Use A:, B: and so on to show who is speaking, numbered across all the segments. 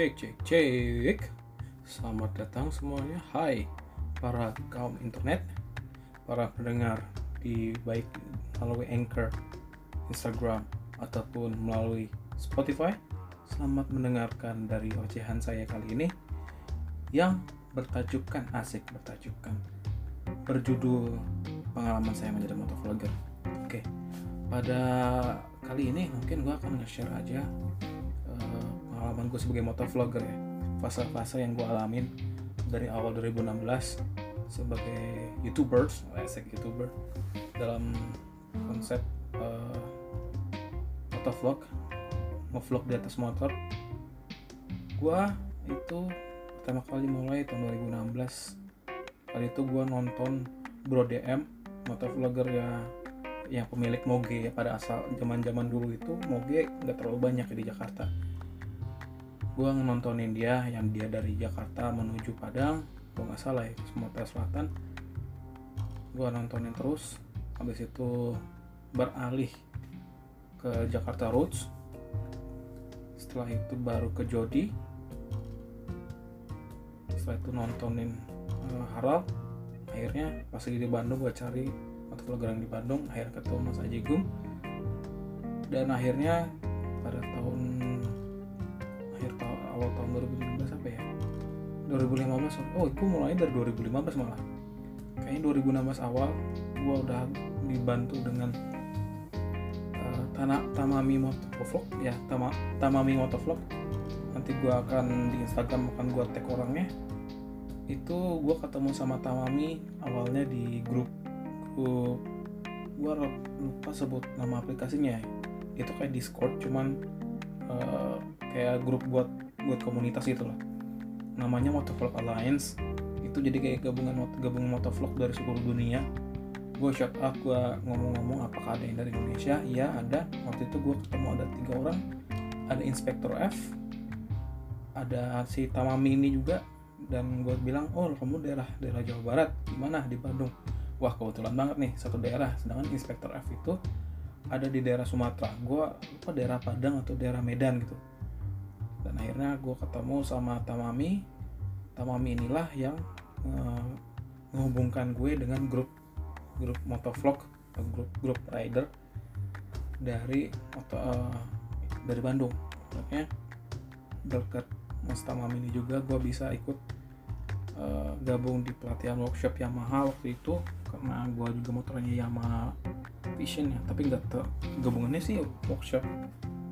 A: Cek cek cek. Selamat datang semuanya. Hai para kaum internet, para pendengar di baik melalui Anchor, Instagram ataupun melalui Spotify. Selamat mendengarkan dari ocehan saya kali ini yang bertajukan asik bertajukan berjudul pengalaman saya menjadi motovlogger. Oke, pada kali ini mungkin gue akan nge-share aja pengalaman gue sebagai motovlogger ya. Fase-fase yang gue alamin dari awal 2016 sebagai youtubers asik youtuber dalam konsep uh, motovlog ngevlog di atas motor. Gue itu pertama kali mulai tahun 2016 kali itu gue nonton Bro DM motovlogger ya yang pemilik moge ya pada asal zaman zaman dulu itu. Moge nggak terlalu banyak di Jakarta gue nontonin dia yang dia dari Jakarta menuju Padang. Gue nggak salah ya Sumatera Selatan. Gue nontonin terus. Habis itu beralih ke Jakarta Roots. Setelah itu baru ke Jodi. Setelah itu nontonin uh, Harald. Akhirnya pas lagi di Bandung gue cari motovlogger yang di Bandung. Akhirnya ketemu Mas Ajigung dan akhirnya pada tahun akhir tahun awal tahun 2015 apa ya? 2015 oh itu mulai dari 2015 malah. Kayaknya 2016 awal gue udah dibantu dengan uh, Tana, Tamami Motovlog ya Tama, Tamami Motovlog. Nanti gue akan di Instagram akan gue tag orangnya. Itu gue ketemu sama Tamami awalnya di grup grup gue lupa sebut nama aplikasinya ya. itu kayak Discord cuman uh, kayak grup buat buat komunitas itu lah namanya Motovlog Alliance. Itu jadi kayak gabungan gabungan motovlog dari seluruh dunia. Gue out gue ngomong-ngomong apakah ada yang dari Indonesia? Iya ada. Waktu itu gue ketemu ada tiga orang. Ada Inspektor F ada si Tamami ini juga. Dan gue bilang oh kamu daerah daerah Jawa Barat? Gimana? Di Bandung. Wah kebetulan banget nih satu daerah. Sedangkan Inspektor F itu ada di daerah Sumatera. Gue lupa daerah Padang atau daerah Medan gitu dan akhirnya gue ketemu sama Tamami. Tamami inilah yang uh, menghubungkan gue dengan grup grup motovlog grup grup rider dari moto, uh, dari Bandung. Makanya berkat Mas Tamami ini juga gue bisa ikut uh, gabung di pelatihan workshop Yamaha waktu itu. Karena gue juga motornya Yamaha Vision ya. Tapi nggak gabungannya sih workshop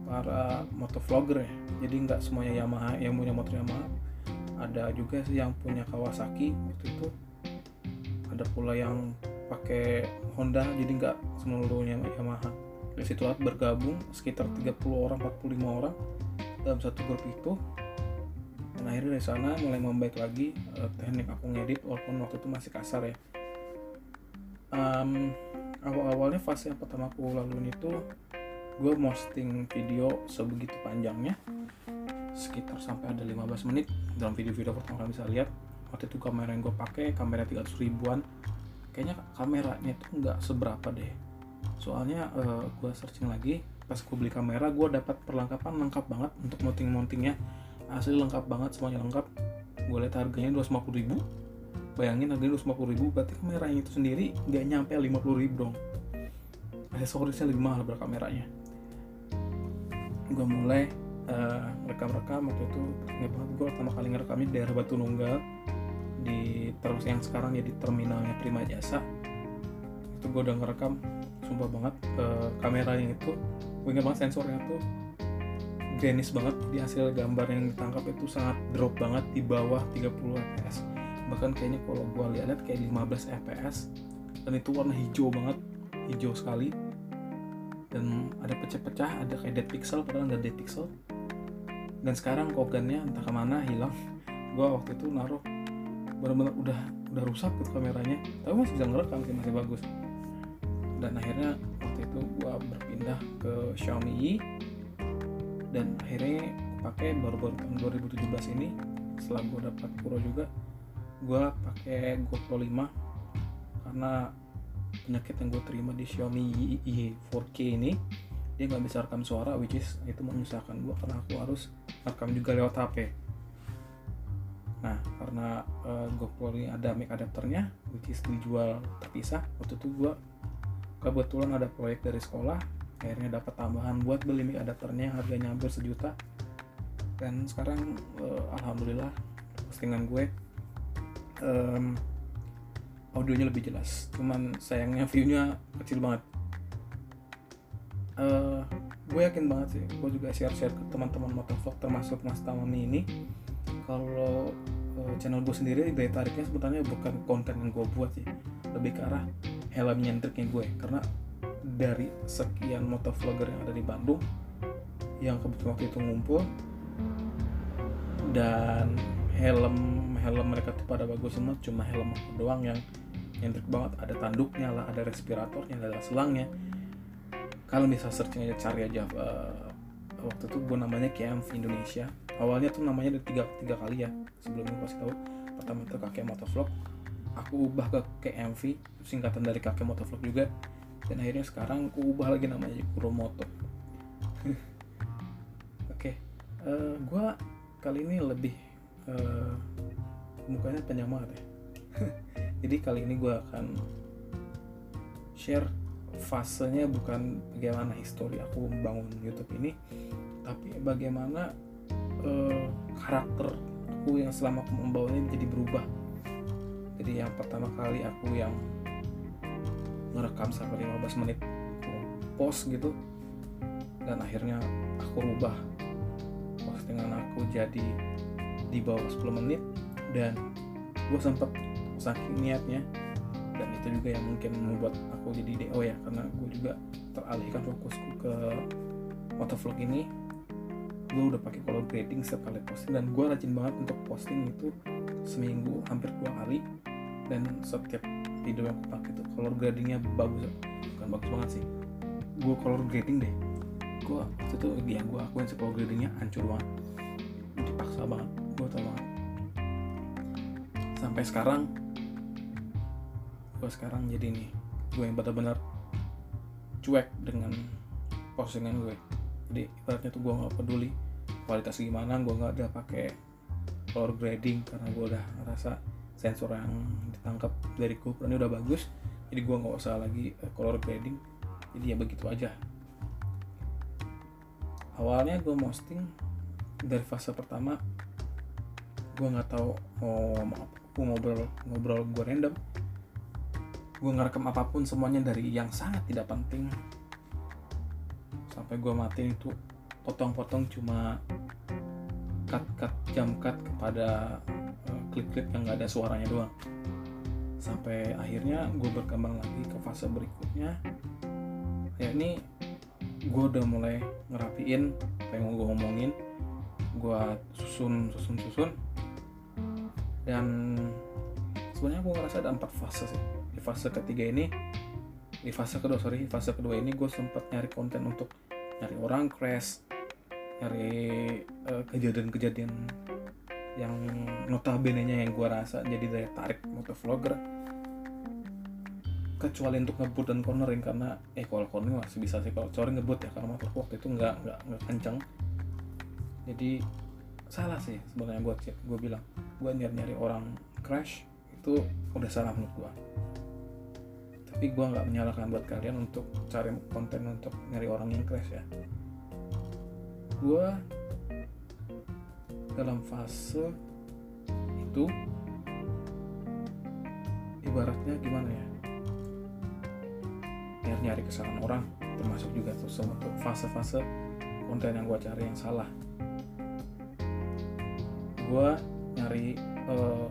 A: para motovlogger ya. Jadi nggak semuanya Yamaha yang punya motor Yamaha. Ada juga sih yang punya Kawasaki waktu itu. Ada pula yang pakai Honda jadi nggak seluruhnya Yamaha. Dari situ bergabung sekitar 30 orang 45 orang dalam satu grup itu. Dan akhirnya dari sana mulai membaik lagi uh, teknik aku ngedit walaupun waktu itu masih kasar ya. Um, awal-awalnya fase yang pertama aku laluin itu gue posting video sebegitu panjangnya sekitar sampai ada 15 menit dalam video-video pertama kalian bisa lihat. Waktu itu kamera yang gue pakai kamera 300 ribuan. Kayaknya kameranya itu nggak seberapa deh. Soalnya uh, gue searching lagi pas gue beli kamera gue dapat perlengkapan lengkap banget untuk mounting-mountingnya. Asli lengkap banget semuanya lengkap. Gue lihat harganya 250 ribu. Bayangin harganya 250 ribu berarti kameranya itu sendiri nggak nyampe 50 ribu dong. Aksesorisnya lebih mahal berkameranya gue mulai uh, rekam-rekam waktu itu ingat banget gue pertama kali ngerekamnya di daerah Batu Nunggal. Di terus yang sekarang ya di terminalnya Prima Jasa. Itu gue udah ngerekam sumpah banget uh, kameranya itu gue ingat banget sensornya tuh greenish banget. Di hasil gambar yang ditangkap itu sangat drop banget di bawah 30 fps bahkan kayaknya kalau gue lihat kayak 15 fps dan itu warna hijau banget hijau sekali dan ada pecah-pecah ada kayak dead pixel padahal nggak dead pixel. Dan sekarang kogannya entah ke mana hilang. Gue waktu itu naruh benar-benar udah udah rusak gitu kameranya. Tapi masih bisa ngerekam sih masih bagus. Dan akhirnya waktu itu gue berpindah ke Xiaomi Yi dan akhirnya pakai baru-baru tahun 2017 ini setelah gue dapat Pro juga gue pakai GoPro 5 karena penyakit yang gue terima di Xiaomi Yi 4K ini dia nggak bisa rekam suara which is itu menyusahkan gue karena aku harus rekam juga lewat HP nah karena uh, GoPro ini ada mic adapternya which is dijual terpisah waktu itu gue kebetulan ada proyek dari sekolah akhirnya dapat tambahan buat beli mic adapternya harganya hampir sejuta. Dan sekarang uh, alhamdulillah postingan gue um, audionya lebih jelas. Cuman sayangnya viewnya kecil banget. Uh, gue yakin banget sih gue juga share-share ke teman-teman motovlog termasuk Mas Tamami ini. Kalau uh, channel gue sendiri daya tariknya sebetulnya bukan konten yang gue buat sih. Lebih ke arah helm nyentriknya gue. Karena dari sekian motovlogger yang ada di Bandung yang kebetulan waktu itu ngumpul dan helm helm mereka tuh pada bagus semua cuma helm doang yang nyentrik banget. Ada tanduknya lah ada respiratornya ada selangnya. Kalau bisa searching aja cari aja uh, waktu itu gue namanya KMV Indonesia. Awalnya tuh namanya ada tiga, tiga kali ya sebelumnya kasih tahu. Pertama itu kakek motovlog. Aku ubah ke KMV singkatan dari kakek motovlog juga. Dan akhirnya sekarang aku ubah lagi namanya Kuromoto. Oke okay. uh, eh, gue kali ini lebih uh, mukanya penyemangat ya. Jadi kali ini gue akan share fasenya bukan bagaimana histori aku membangun YouTube ini tapi bagaimana uh, karakter aku yang selama aku membawanya menjadi berubah. Jadi yang pertama kali aku yang ngerekam sampai 15 menit post gitu dan akhirnya aku rubah. Postingan aku jadi di bawah 10 menit dan gue sempet saking niatnya. Dan itu juga yang mungkin membuat aku jadi DO ya karena gue juga teralihkan fokusku ke motovlog ini. Gue udah pakai color grading setiap kali posting dan gue rajin banget untuk posting itu seminggu hampir dua kali. Dan setiap video yang aku pakai itu color gradingnya bagus bukan bagus banget sih. Gue color grading deh. Gue waktu itu dia gue akuin sih color gradingnya hancur banget. Dipaksa banget gue tau banget sampai sekarang gue sekarang jadi nih gue yang benar-benar cuek dengan postingan gue jadi ibaratnya tuh gue nggak peduli kualitas gimana gue nggak ada pakai color grading karena gue udah ngerasa sensor yang ditangkap dari GoPro ini udah bagus. Jadi gue nggak usah lagi eh, color grading. Jadi ya begitu aja. Awalnya gue posting dari fase pertama gue nggak tahu mau mau ngobrol ngobrol gue random. Gue ngerekam apa pun semuanya dari yang sangat tidak penting. Sampai gue mati itu potong-potong cuma cut-cut jam cut kepada uh, klip-klip yang gak ada suaranya doang. Sampai akhirnya gue berkembang lagi ke fase berikutnya. Ya ini gue udah mulai ngerapiin apa yang gue ngomongin gue susun susun susun dan sebenarnya gue ngerasa ada empat fase sih. Di fase ketiga ini di fase kedua sorry di fase kedua ini gue sempat nyari konten untuk nyari orang crash nyari eh, kejadian-kejadian yang notabene nya yang gue rasa jadi daya tarik motovlogger kecuali untuk ngebut dan cornering karena eh kalau cornering masih bisa sih. Kalau cornering ngebut ya karena motor waktu itu nggak nggak nggak kenceng. Jadi salah sih sebenarnya gue gue bilang gue nyari nyari orang crash itu udah salah menurut gue tapi gue nggak menyalahkan buat kalian untuk cari konten untuk nyari orang yang crash ya. Gue dalam fase itu ibaratnya gimana ya? Nyari nyari kesalahan orang termasuk juga terus untuk fase-fase konten yang gue cari yang salah. Gue nyari uh,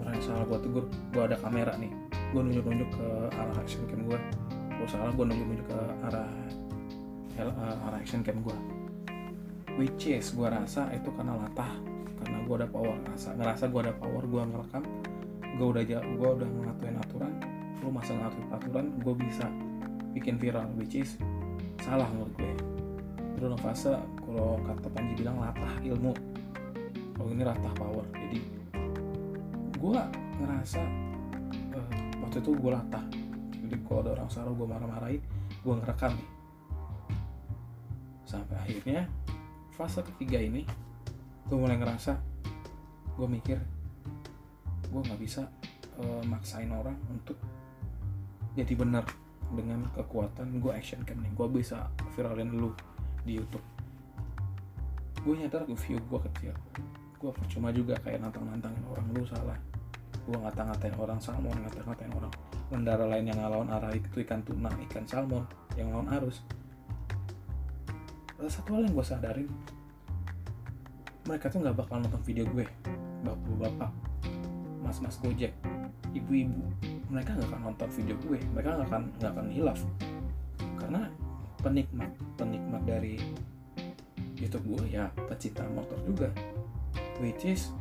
A: orang yang salah. Gue tegur gue ada kamera nih. Gue nunjuk-nunjuk ke arah action cam gue kalau salah gue nunjuk-nunjuk ke arah uh, arah action cam gue which is gue rasa itu karena latah. Karena gue ada power. Ngerasa ngerasa gue ada power gue ngerekam. Gue udah gue udah ngatuin aturan. Lu masa ngatur aturan gue bisa bikin viral. Which is salah menurut gue itu dalam fase kalau kata Panji bilang latah ilmu ini latah power. Jadi gue ngerasa waktu itu gue latah. Jadi kalau ada orang salah gue marah-marahin gue ngerekam nih. Sampai akhirnya fase ketiga ini gue mulai ngerasa gue mikir gue nggak bisa uh, maksain orang untuk jadi benar dengan kekuatan gue action cam nih. Gue bisa viralin lu di YouTube. Gue nyadar view gue kecil gue percuma juga kayak nantang-nantangin orang lu salah. Gue ngata-ngatain orang salmon ngata-ngatain orang pengendara lain yang ngelawan arah itu ikan tuna ikan salmon yang lawan arus. Ada satu hal yang gue sadarin. Mereka tuh nggak bakal nonton video gue. Bapak-bapak mas-mas gojek ibu-ibu. Mereka nggak akan nonton video gue. Mereka nggak akan nggak akan hilaf. Karena penikmat penikmat dari YouTube gue ya pecinta motor juga which is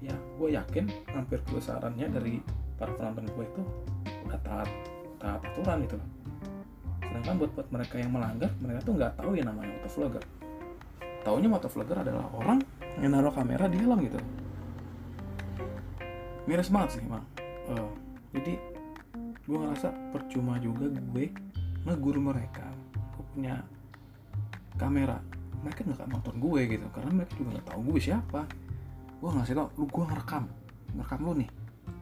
A: ya gue yakin hampir kebesarannya dari para penonton gue itu udah taat taat aturan itu sedangkan buat buat mereka yang melanggar mereka tuh nggak tahu ya namanya motovlogger. Taunya motovlogger adalah orang yang naruh kamera di helm gitu. Miris banget sih emang uh, jadi gue ngerasa percuma juga gue ngegur mereka gue punya kamera mereka nggak nonton gue gitu karena mereka juga nggak tahu gue siapa. Gue ngasih tau lu gue ngerekam ngerekam lu nih.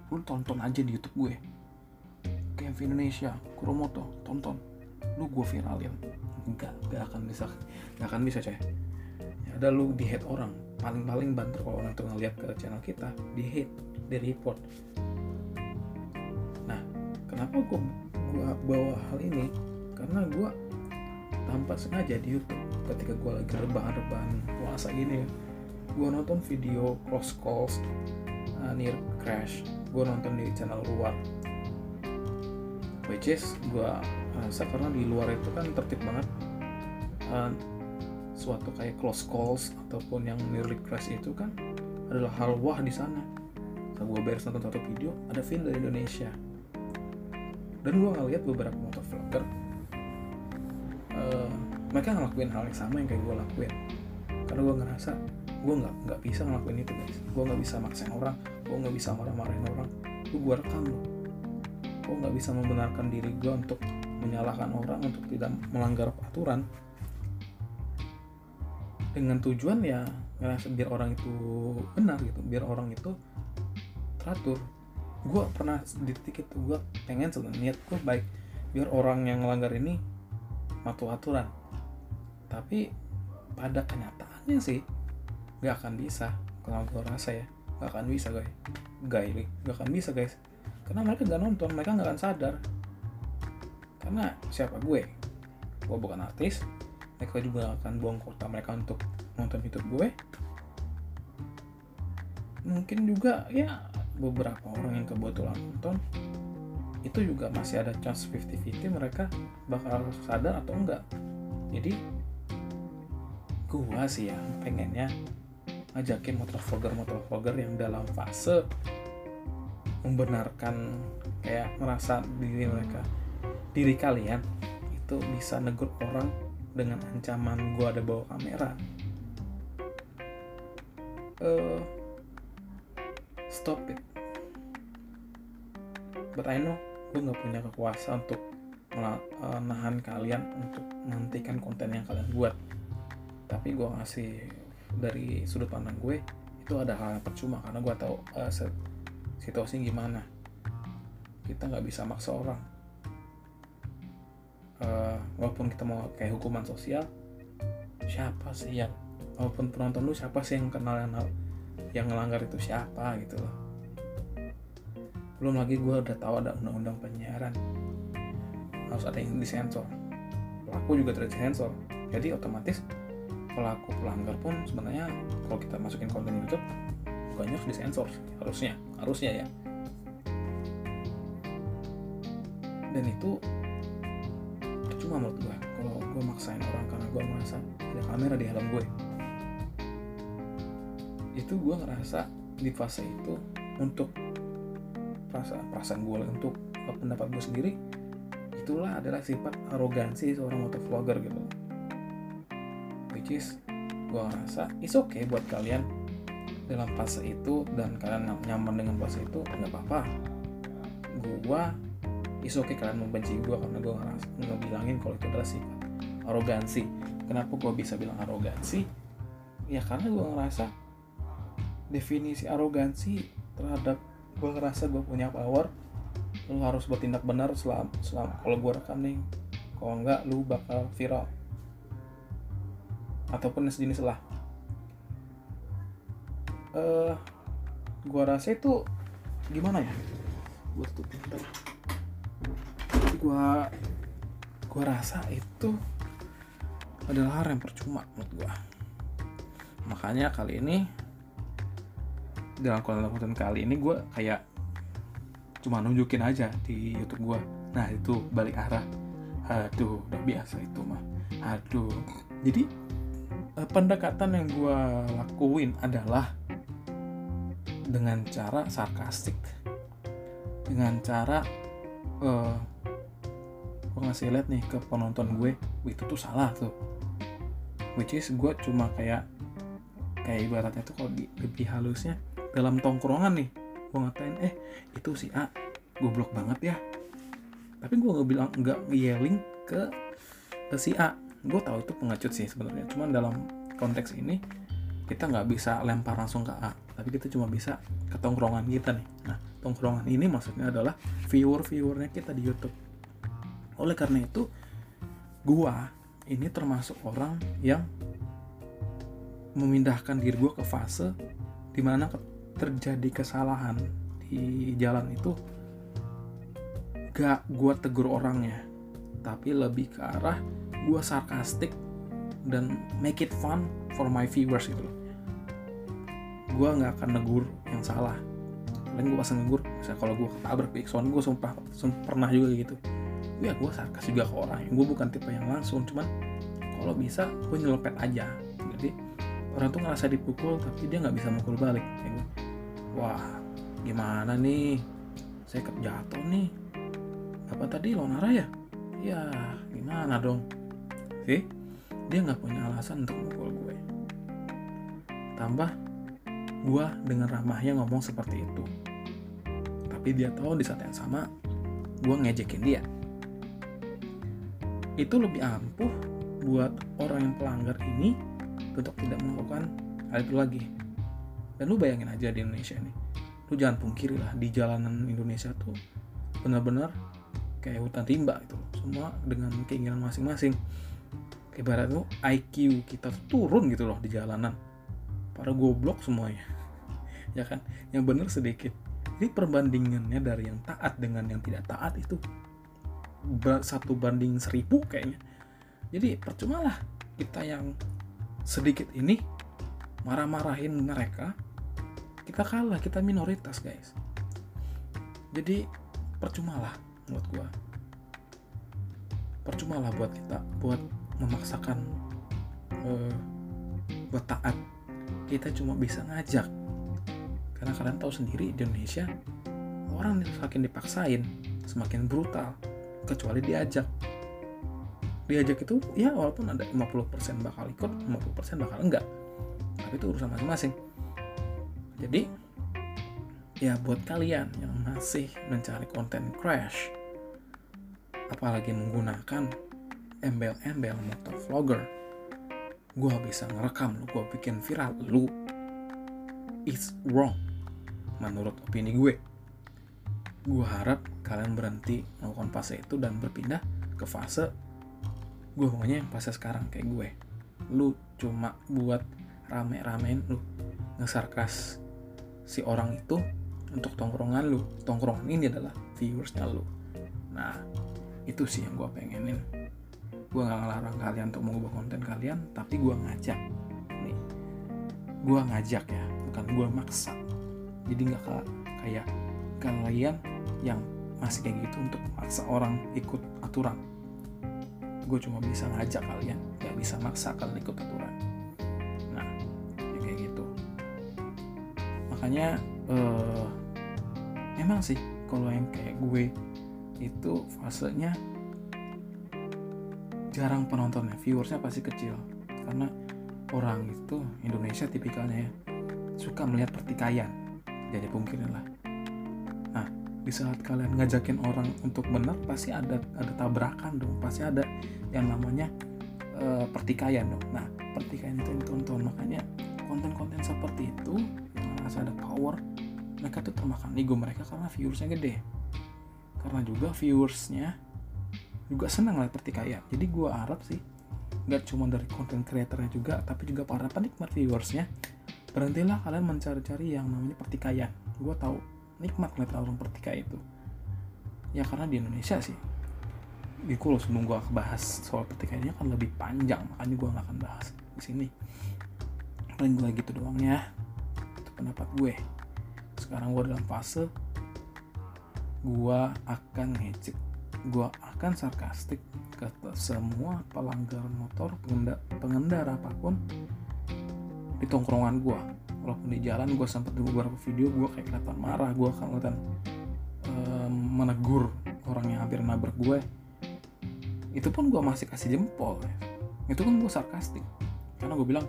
A: Lu tonton aja di YouTube gue. KMV Indonesia Kuromoto tonton. Lu gue viralin. Enggak enggak akan bisa enggak akan bisa coy. Ya ada lu di hate orang. Paling-paling banter kalau orang tuh ngeliat ke channel kita di hate di report nah kenapa gue gua bawa hal ini? Karena gue tanpa sengaja di YouTube ketika gue lagi rebahan-rebahan puasa gini ya gue nonton video cross calls uh, near crash. Gue nonton di channel luar. Which is gue rasa karena di luar itu kan tertib banget. Uh, suatu kayak close calls ataupun yang nearly crash itu kan adalah hal wah di sana. Setelah gue beres nonton satu video ada film dari Indonesia. Dan gue ngeliat beberapa motor vlogger uh, mereka ngelakuin hal yang sama yang kayak gue lakuin. Karena gue ngerasa gue nggak nggak bisa ngelakuin itu guys. Gue nggak bisa maksain orang gue nggak bisa marah-marahin orang. Gue gue rekam gue nggak bisa membenarkan diri gue untuk menyalahkan orang untuk tidak melanggar aturan. Dengan tujuan ya ngerasa biar orang itu benar gitu. Biar orang itu teratur. Gue pernah di titik itu gue pengen sebenarnya niat gue baik. Biar orang yang melanggar ini patuh aturan tapi pada kenyataannya sih nggak akan bisa. Kalau gue rasa ya? Nggak akan bisa guys. Guys nggak akan bisa guys. Karena mereka nggak nonton mereka nggak akan sadar. Karena siapa? Gue. Gue bukan artis. Mereka juga akan buang kota mereka untuk nonton YouTube gue. Mungkin juga ya beberapa orang yang kebetulan nonton. Itu juga masih ada chance 50-50 mereka bakal sadar atau enggak jadi gua sih ya pengennya ngajakin motor vlogger motor vlogger yang dalam fase membenarkan kayak merasa diri mereka diri kalian itu bisa negur orang dengan ancaman gue ada bawa kamera. Uh, stop it. But I know gue nggak punya kekuasaan untuk menahan kalian untuk menghentikan konten yang kalian buat tapi gue ngasih dari sudut pandang gue itu ada hal yang percuma karena gue tahu uh, situasi gimana. Kita nggak bisa maksa orang. Uh, walaupun kita mau kayak hukuman sosial siapa sih yang walaupun penonton lu siapa sih yang kenal yang yang ngelanggar itu siapa gitu loh. Belum lagi gue udah tahu ada undang-undang penyiaran. Harus ada yang disensor. Pelaku juga tidak disensor. Jadi otomatis pelaku pelanggar pun sebenarnya kalau kita masukin konten YouTube harus disensor harusnya. Harusnya ya. Dan itu percuma menurut gue kalau gue maksain orang karena gue merasa ada kamera di helm gue itu gue ngerasa di fase itu untuk perasaan perasaan gue untuk pendapat gue sendiri itulah adalah sifat arogansi seorang motovlogger gitu which is gue ngerasa it's okay buat kalian dalam fase itu dan kalian nyaman dengan fase itu nggak apa-apa. Gue is okay kalian membenci gue karena gue ngerasa ngebilangin kalau itu adalah arogansi. Kenapa gue bisa bilang arogansi? Ya karena gue ngerasa definisi arogansi terhadap gue ngerasa gue punya power lu harus bertindak benar selama, selama kalau gue rekam nih kalau enggak lu bakal viral ataupun sejenis lah. Uh, gue rasa itu gimana ya? Gue tutup gue gue rasa itu adalah hal yang percuma menurut gue makanya kali ini dalam konten kali ini gue kayak cuma nunjukin aja di YouTube gue nah itu balik arah. Aduh udah biasa itu mah. Aduh. Jadi pendekatan yang gue lakuin adalah dengan cara sarkastik. Dengan cara uh, gue ngasih lihat nih ke penonton gue itu tuh salah tuh. Which is gue cuma kayak kayak ibaratnya tuh kalau lebih halusnya dalam tongkrongan nih gue ngatain eh itu si A goblok banget ya. Tapi gue nggak bilang nggak yelling ke, ke si A gue tahu itu pengecut sih sebenarnya. Cuman dalam konteks ini kita nggak bisa lempar langsung ke A. Tapi kita cuma bisa ke tongkrongan kita nih. Nah tongkrongan ini maksudnya adalah viewer viewernya kita di YouTube. Oleh karena itu gua ini termasuk orang yang memindahkan diri gua ke fase di mana terjadi kesalahan di jalan itu gak gua tegur orangnya tapi lebih ke arah gua sarkastik dan make it fun for my viewers gitu loh. Gue nggak akan negur yang salah. Paling gue pas negur misalnya kalau gue ketabrak di gue sumpah, sumpah pernah juga gitu. Ya gue sarkas juga ke orang. Gue bukan tipe yang langsung cuman kalau bisa gue nyelepet aja. Jadi orang tuh ngerasa dipukul tapi dia nggak bisa mukul balik kayak gue wah gimana nih? Saya jatuh nih. Apa tadi Lonara ya? Ya gimana dong sih dia nggak punya alasan untuk mukul gue. Tambah gue dengan ramahnya ngomong seperti itu. Tapi dia tahu di saat yang sama gue ngejekin dia. Itu lebih ampuh buat orang yang pelanggar ini untuk tidak melakukan hal itu lagi. Dan lu bayangin aja di Indonesia ini. Lu jangan pungkiri lah di jalanan Indonesia tuh benar-benar kayak hutan rimba gitu semua dengan keinginan masing-masing ibarat tuh IQ kita turun gitu loh di jalanan. Para goblok semuanya. Ya kan? Yang bener sedikit. Ini perbandingannya dari yang taat dengan yang tidak taat itu satu banding seribu kayaknya. Jadi percuma lah kita yang sedikit ini marah-marahin mereka kita kalah kita minoritas guys. Jadi percuma lah menurut gua. Percuma lah buat kita buat memaksakan uh, buat taat. Kita cuma bisa ngajak. Karena kalian tahu sendiri di Indonesia orang semakin dipaksain semakin brutal kecuali diajak. Diajak itu ya walaupun ada 50% bakal ikut 50% bakal enggak. Tapi itu urusan masing-masing. Jadi ya buat kalian yang masih mencari konten crash apalagi menggunakan embel-embel motovlogger gue bisa ngerekam lu gue bikin viral lu it's wrong menurut opini gue. Gue harap kalian berhenti melakukan fase itu dan berpindah ke fase gue maunya yang fase sekarang kayak gue. Lu cuma buat rame-ramein lu ngesarkas si orang itu untuk tongkrongan lu. Tongkrongan ini adalah viewersnya lu. Nah itu sih yang gue pengenin gue nggak ngelarang kalian untuk mengubah konten kalian tapi gue ngajak. Nih gue ngajak ya bukan gue maksa. Jadi nggak kayak kalian yang masih kayak gitu untuk maksa orang ikut aturan. Gue cuma bisa ngajak kalian nggak bisa maksa kalian ikut aturan. Nah ya kayak gitu. Makanya uh, emang sih kalau yang kayak gue itu fasenya jarang penontonnya viewersnya pasti kecil. Karena orang itu Indonesia tipikalnya ya suka melihat pertikaian. Jadi mungkin lah. Nah di saat kalian ngajakin orang untuk benar pasti ada ada tabrakan dong. Pasti ada yang namanya uh, pertikaian dong. Nah pertikaian itu yang ditonton makanya konten-konten seperti itu yang merasa ada power mereka tuh termakan ego mereka karena viewersnya gede. Karena juga viewersnya juga senang lah pertikaian jadi gue harap sih nggak cuma dari konten kreatornya juga tapi juga para penikmat viewersnya. Berhentilah kalian mencari-cari yang namanya pertikaian. Gue tahu nikmat ngeliat orang pertikaian itu. Ya karena di Indonesia sih. Di kalau sebelum gue bahas soal pertikaiannya kan lebih panjang makanya gue nggak akan bahas di sini. Paling gue gitu doang ya. Itu pendapat gue. Sekarang gue dalam fase gue akan ngecek gue akan sarkastik ke semua pelanggar motor pengendara, pengendara apa pun di tongkrongan gue walaupun di jalan gue sempat di beberapa video gue kayak kelihatan marah gue akan kelihatan um, menegur orang yang hampir nabrak gue itu pun gue masih kasih jempol ya. itu kan gue sarkastik. Karena gue bilang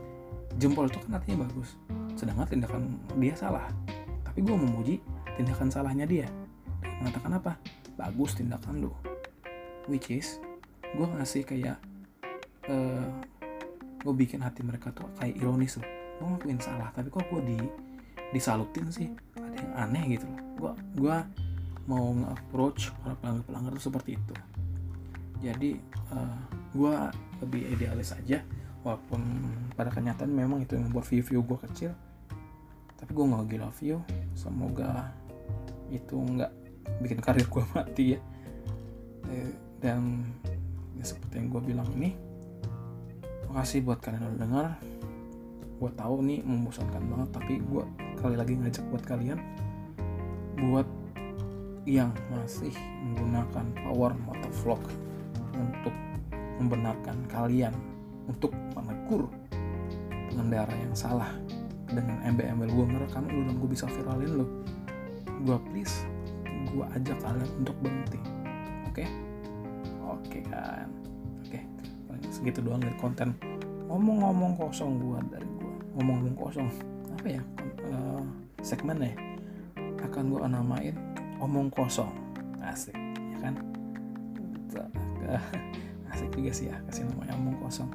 A: jempol itu kan artinya bagus sedangkan tindakan dia salah. Tapi gue memuji tindakan salahnya dia mengatakan apa bagus tindakan lo which is gue ngasih kayak uh, eh, gue bikin hati mereka tuh kayak ironis loh gue ngakuin salah tapi kok gue di disalutin sih? Ada yang aneh gitu loh. Gue gue mau nge-approach para pelanggar pelanggar tuh seperti itu. Jadi uh, eh, gue lebih idealis aja walaupun pada kenyataan memang itu yang membuat view view gue kecil. Tapi gue nggak gila view semoga itu nggak bikin karir gue mati ya. Eh, dan ya seperti yang gue bilang ini makasih buat kalian udah dengar. Gue tahu nih membosankan banget tapi gue kali lagi ngajak buat kalian buat yang masih menggunakan power motovlog untuk membenarkan kalian untuk menegur pengendara yang salah dengan embel-embel gue ngerekam lu dan gue bisa viralin lo gue please gue ajak kalian untuk berhenti. Oke? Okay? oke okay, kan? Oke. Okay. segitu doang dari konten. Ngomong-ngomong kosong gue dari gue ngomong-ngomong kosong. Apa ya? Uh, segmennya akan gue namain omong kosong. Asik ya kan? Asik juga sih ya kasih namanya omong kosong.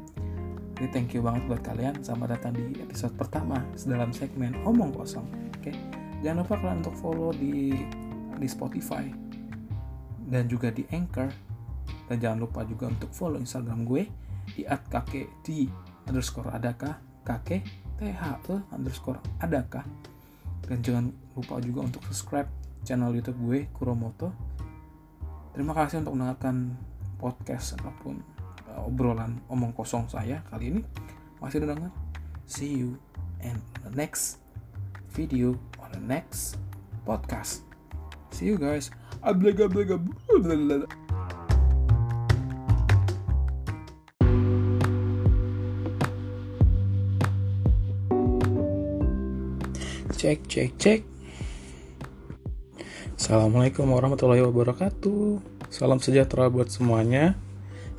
A: Jadi thank you banget buat kalian. Selamat datang di episode pertama dalam segmen omong kosong. Oke? Okay? jangan lupa kalian untuk follow di di Spotify dan juga di Anchor. Dan jangan lupa juga untuk follow Instagram gue di @kakek underscore adakah kakek e underscore adakah. Dan jangan lupa juga untuk subscribe channel YouTube gue Kuromoto. Terima kasih untuk mendengarkan podcast ataupun uh, obrolan omong kosong saya kali ini. Masih dengar? See you and the next video on the next podcast See you guys. Cek cek cek. Assalamualaikum warahmatullahi wabarakatuh. Salam sejahtera buat semuanya.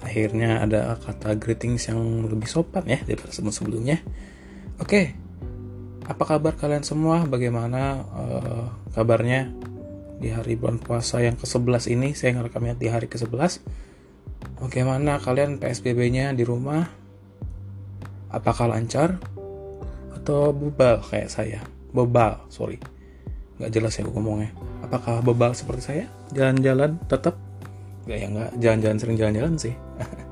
A: Akhirnya ada kata greetings yang lebih sopan ya daripada sebelum-sebelumnya. Oke, apa kabar kalian semua? Bagaimana uh, kabarnya? Di hari bulan puasa yang ke-11 ini saya ngerekamnya di hari ke-11 bagaimana kalian PSBB-nya di rumah? Apakah lancar atau bebal kayak saya? Bebal sorry. Nggak jelas ya ngomongnya. Apakah bebal seperti saya? Jalan-jalan tetap nggak ya nggak. Jalan-jalan sering jalan-jalan sih.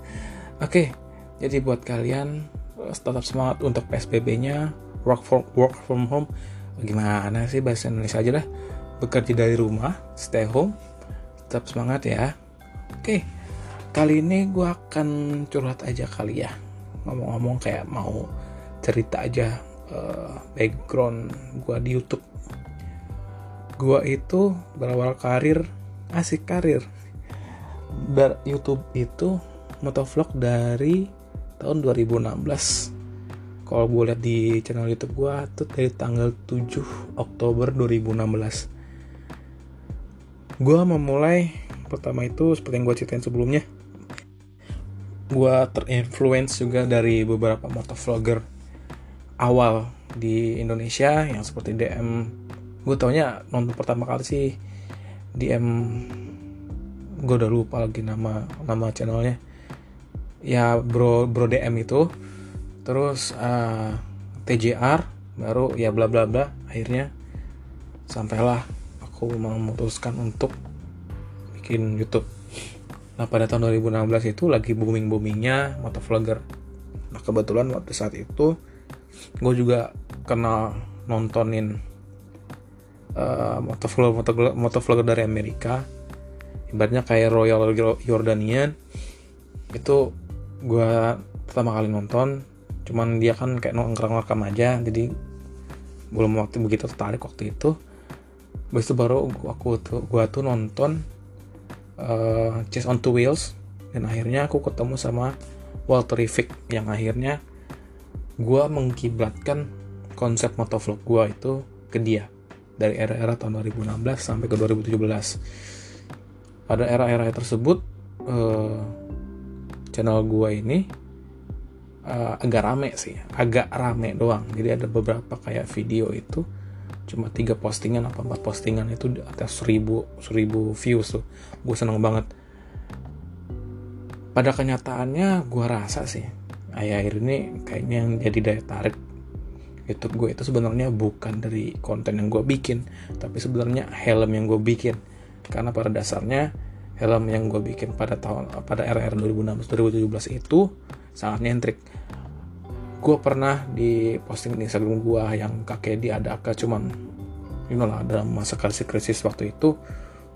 A: Oke jadi buat kalian tetap semangat untuk PSBB-nya work from work from home. Gimana sih bahasa Indonesia aja lah bekerja dari rumah, stay home, tetap semangat ya. Oke, kali ini gue akan curhat aja kali ya. Ngomong-ngomong kayak mau cerita aja uh, background gue di YouTube. Gue itu berawal karir, asik karir. Ber YouTube itu motovlog dari tahun 2016 kalau gue lihat di channel YouTube gue tuh dari tanggal 7 Oktober 2016 gue memulai pertama itu seperti yang gue ceritain sebelumnya. Gue terinfluence juga dari beberapa motovlogger awal di Indonesia yang seperti DM gue taunya nonton pertama kali sih DM gue udah lupa lagi nama nama channelnya. Ya bro bro DM itu. Terus uh, TJR baru ya bla bla bla akhirnya sampailah aku memutuskan untuk bikin YouTube. Nah pada tahun 2016 itu lagi booming boomingnya motovlogger. Nah kebetulan waktu saat itu gue juga kenal nontonin uh, motovlogger motovlogger motovlogger dari Amerika. Ibaratnya kayak Royal Jordanian. Itu gue pertama kali nonton. Cuman dia kan kayak ngerekam aja jadi belum waktu begitu tertarik waktu itu Habis itu baru aku tuh gua tuh nonton uh, Chase on Two Wheels. Dan akhirnya aku ketemu sama Walter Riffick yang akhirnya gua mengkiblatkan konsep motovlog gua itu ke dia. Dari era-era tahun 2016 sampai ke 2017 pada era-era tersebut uh, channel gua ini uh, agak rame sih agak rame doang. Jadi ada beberapa kayak video itu cuma tiga postingan apa empat postingan itu atas seribu seribu views tuh. Gue seneng banget. Pada kenyataannya gue rasa sih akhir ini kayaknya yang jadi daya tarik YouTube gue itu sebenarnya bukan dari konten yang gue bikin tapi sebenarnya helm yang gue bikin. Karena pada dasarnya helm yang gue bikin pada tahun pada era 2016 2017 itu sangat nyentrik gue pernah di posting di Instagram gue yang kakek di adaka cuman you know lah dalam masa krisis krisis waktu itu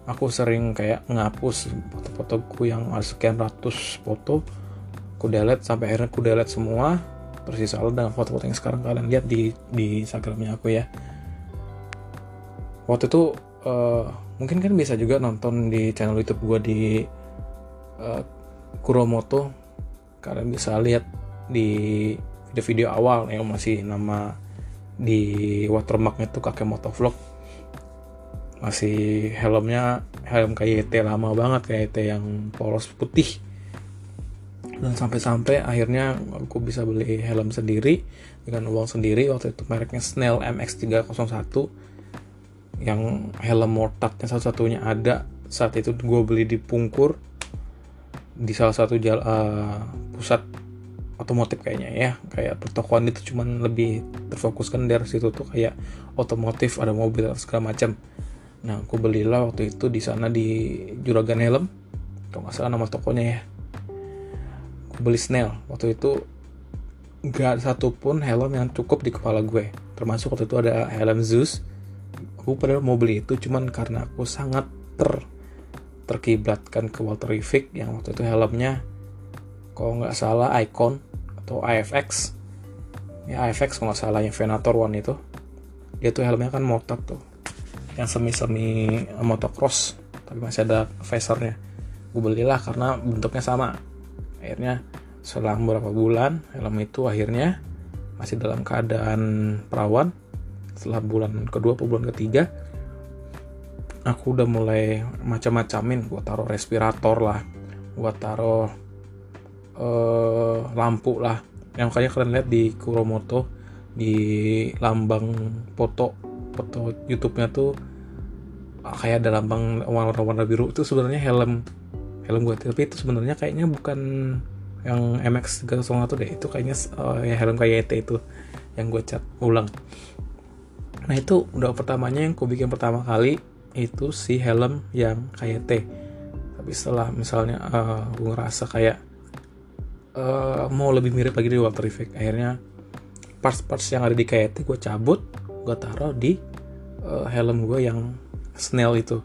A: aku sering kayak ngapus foto-foto gue yang ada sekian ratus foto aku delete sampai akhirnya aku delete semua tersisa dengan foto-foto yang sekarang. Kalian lihat di di Instagramnya aku ya. Waktu itu uh, mungkin kan bisa juga nonton di channel YouTube gue di uh, Kuromoto. Kalian bisa lihat di video-video awal yang masih nama di watermarknya tuh kakek motovlog. Masih helmnya helm KYT lama banget KYT yang polos putih. Dan sampai-sampai akhirnya aku bisa beli helm sendiri dengan uang sendiri. Waktu itu mereknya Snell MX301 yang helm mortaknya satu-satunya ada. Saat itu gue beli di Pungkur di salah satu jala, uh, pusat otomotif kayaknya ya. Kayak pertokoan itu cuman lebih terfokuskan dari situ tuh kayak otomotif ada mobil segala macam. Nah aku belilah waktu itu di sana di Juragan Helm. Kalau nggak salah nama tokonya ya. Aku beli Snell. Waktu itu nggak satupun helm yang cukup di kepala gue. Termasuk waktu itu ada helm Zeus. Aku padahal mau beli itu cuman karena aku sangat ter terkiblatkan ke Walter Riffick yang waktu itu helmnya kalau nggak salah Icon atau IFX ya IFX kalau nggak salah yang Venator One itu. Dia tuh helmnya kan motor tuh. Yang semi-semi motocross. Tapi masih ada visornya gue belilah karena bentuknya sama. Akhirnya selang beberapa bulan helm itu akhirnya masih dalam keadaan perawan. Setelah bulan kedua atau bulan ketiga aku udah mulai macam-macamin. Gue taruh respirator lah. Gue taruh uh, lampu lah. Yang kayak kalian lihat di Kuromoto di lambang foto foto YouTube-nya tuh ah, kayak ada lambang warna-warna biru. Itu sebenarnya helm helm gue tapi itu sebenarnya kayaknya bukan yang MX 301 deh. Itu kayaknya uh, ya helm kayak ET itu yang gue cat ulang. Nah itu udah pertamanya yang gue bikin pertama kali itu si helm yang kayak T. Tapi setelah misalnya uh, gue ngerasa kayak uh, mau lebih mirip lagi di Walter Effect akhirnya parts-parts yang ada di KT gue cabut gue taruh di uh, helm gue yang Snell itu.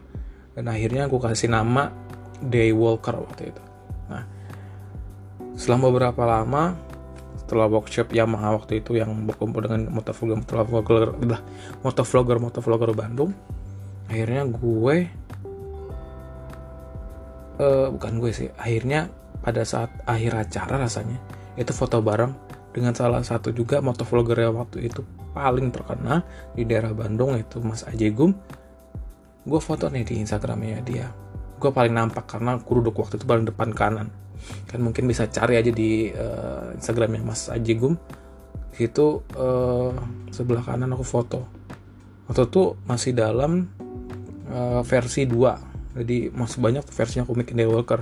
A: Dan akhirnya gue kasih nama Daywalker waktu itu. Nah selama beberapa lama setelah workshop Yamaha waktu itu yang berkumpul dengan motovlogger motovlogger udah motovlogger motovlogger Bandung akhirnya gue uh, bukan gue sih akhirnya pada saat akhir acara rasanya itu foto bareng dengan salah satu juga motovlogger yang waktu itu paling terkenal di daerah Bandung itu Mas Ajegum gue foto nih di Instagramnya dia. Gue paling nampak karena aku duduk waktu itu paling depan kanan. Kan mungkin bisa cari aja di uh, Instagramnya Mas Ajegum itu uh, sebelah kanan aku foto. Waktu itu masih dalam uh, versi 2 jadi masih banyak versinya komik Walker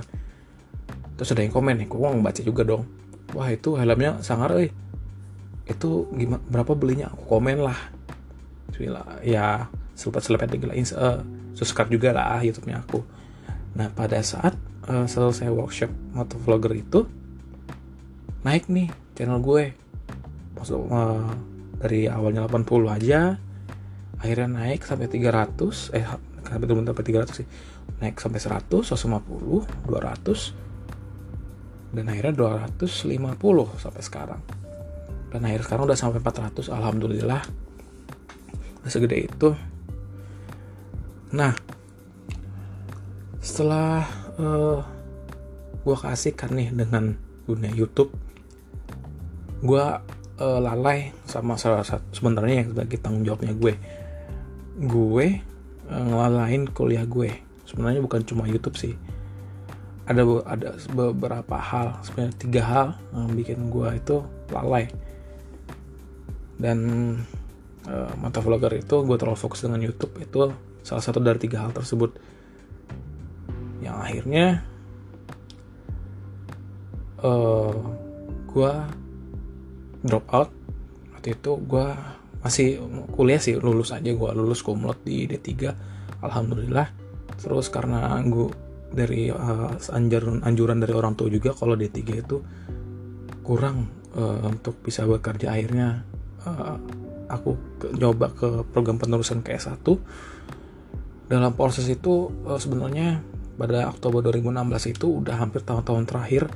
A: terus ada yang komen nih gue mau baca juga dong? Wah itu helmnya sangar eh itu gimana berapa belinya? Aku komen lah. Ya selepas selepas tinggal uh, subscribe juga lah YouTube-nya aku. Nah pada saat uh, selesai workshop motovlogger itu naik nih channel gue. Maksud uh, dari awalnya 80 aja akhirnya naik sampai 300 eh sampai 300 sih. Naik sampai 100 150 200 dan akhirnya 250 sampai sekarang. Dan akhirnya sekarang udah sampai 400 alhamdulillah. Segede itu. Nah setelah uh, eh, gue kasih kan nih dengan dunia YouTube gue uh, lalai sama salah satu sebenarnya yang sebagai tanggung jawabnya gue. Gue uh, ngelalain kuliah gue. Sebenarnya bukan cuma YouTube sih ada ada beberapa hal sebenarnya tiga hal yang bikin gue itu lalai. Dan uh, mata vlogger itu gue terlalu fokus dengan YouTube itu salah satu dari tiga hal tersebut. Yang akhirnya uh, eh, gue drop out. Waktu itu gue masih kuliah sih lulus aja gue lulus kumlot di D3 alhamdulillah. Terus karena gue dari uh, anjuran anjuran dari orang tua juga kalau D3 itu kurang uh, untuk bisa bekerja. Akhirnya uh, aku ke, nyoba ke program penerusan ke S1 dalam proses itu uh, sebenarnya pada Oktober 2016 itu udah hampir tahun-tahun terakhir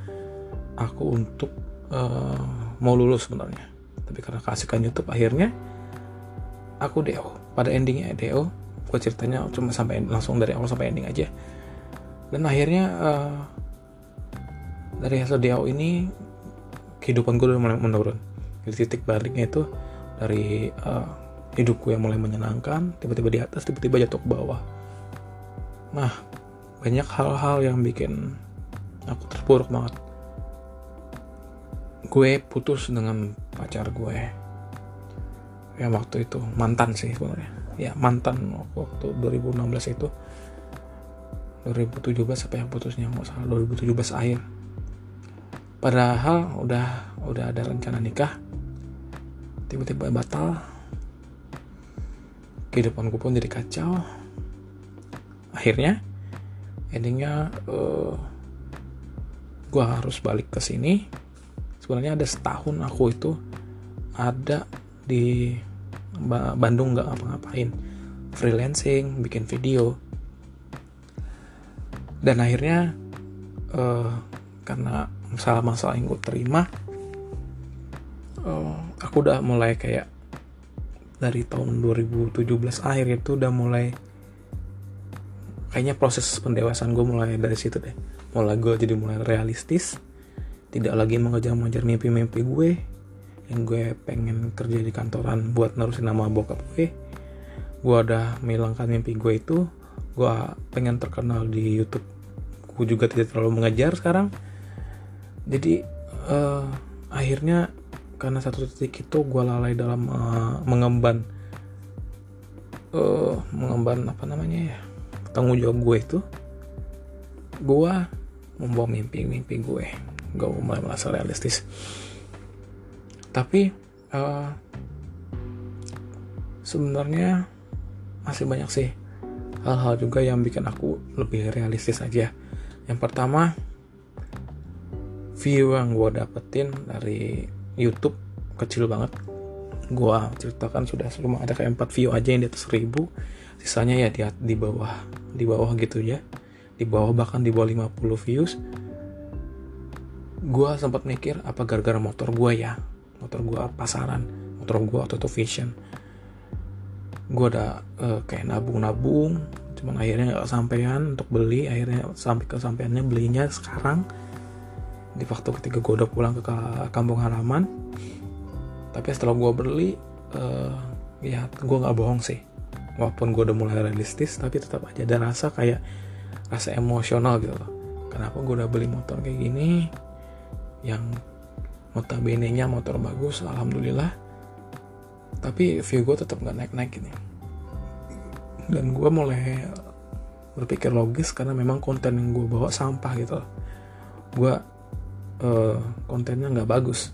A: aku untuk uh, mau lulus sebenarnya. Tapi karena kasihkan YouTube akhirnya aku DO pada endingnya DO gue ceritanya cuma sampai langsung dari awal sampai ending aja dan akhirnya uh, dari hasil DO ini kehidupan gue udah mulai menurun. Jadi titik baliknya itu dari uh, hidupku yang mulai menyenangkan tiba-tiba di atas tiba-tiba jatuh ke bawah. Nah banyak hal-hal yang bikin aku terpuruk banget. Gue putus dengan pacar gue. Yang waktu itu mantan sih sebenarnya. Ya mantan waktu 2016 itu 2017 apa yang putusnya nggak salah 2017 akhir. Padahal udah udah ada rencana nikah. Tiba-tiba batal. Kehidupanku pun jadi kacau. Akhirnya endingnya uh, eh, gue harus balik ke sini. Sebenarnya ada setahun aku itu ada di Bandung nggak ngapa-ngapain. Freelancing bikin video dan akhirnya uh, karena masalah-masalah yang gue terima uh, aku udah mulai kayak dari tahun 2017 akhir itu udah mulai kayaknya proses pendewasaan gue mulai dari situ deh. Mulai gue jadi mulai realistis tidak lagi mengejar-ngejar mimpi-mimpi gue yang gue pengen kerja di kantoran buat nerusin nama bokap gue. Gue udah menghilangkan mimpi gue itu gue pengen terkenal di YouTube gue juga tidak terlalu mengejar sekarang. Jadi uh, akhirnya karena satu titik itu gue lalai dalam uh, mengemban uh, mengemban apa namanya ya tanggung jawab gue itu. Gue membawa mimpi-mimpi gue gue mulai merasa realistis. Tapi uh, sebenarnya masih banyak sih hal-hal juga yang bikin aku lebih realistis aja yang pertama view yang gue dapetin dari YouTube kecil banget. Gue ceritakan sudah cuma ada kayak 4 view aja yang di atas 1000 sisanya ya di, di bawah di bawah gitu ya. Di bawah bahkan di bawah 50 views. Gue sempat mikir apa gara-gara motor gue ya? Motor gue pasaran motor gue auto vision. Gue udah uh, kayak nabung-nabung cuman akhirnya nggak kesampaian untuk beli akhirnya sampai kesampaiannya belinya sekarang. Di waktu ketika gue udah pulang ke kampung halaman. Tapi setelah gue beli uh, ya gue nggak bohong sih. Walaupun gue udah mulai realistis tapi tetap aja ada rasa kayak rasa emosional gitu loh. Kenapa gue udah beli motor kayak gini? Yang notabene nya motor bagus alhamdulillah. Tapi view gue tetap nggak naik naik ini dan gue mulai berpikir logis karena memang konten yang gue bawa sampah gitu. Gue uh, kontennya nggak bagus.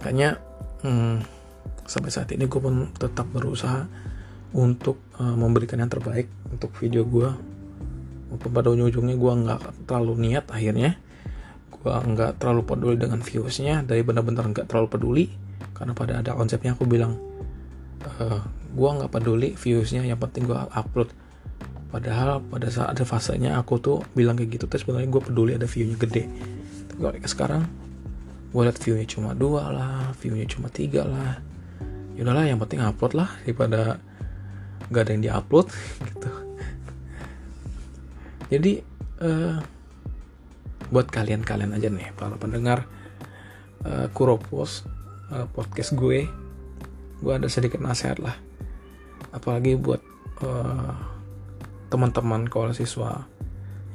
A: Makanya hmm, sampai saat ini gue pun tetap berusaha untuk uh, memberikan yang terbaik untuk video gue walaupun pada ujung-ujungnya gue nggak terlalu niat akhirnya. Gue nggak terlalu peduli dengan viewsnya dari benar-benar nggak terlalu peduli. Karena pada ada konsepnya aku bilang uh, gue nggak peduli viewsnya yang penting gue upload. Padahal pada saat ada fasenya aku tuh bilang kayak gitu terus sebenarnya gue peduli ada viewnya gede. Tapi sekarang gue liat viewnya cuma dua lah viewnya cuma tiga lah. Yaudahlah yang penting upload lah daripada nggak ada yang diupload gitu. Jadi uh, buat kalian-kalian aja nih para pendengar uh, Kuropos uh, podcast gue gue ada sedikit nasihat lah apalagi buat uh, teman-teman kalau siswa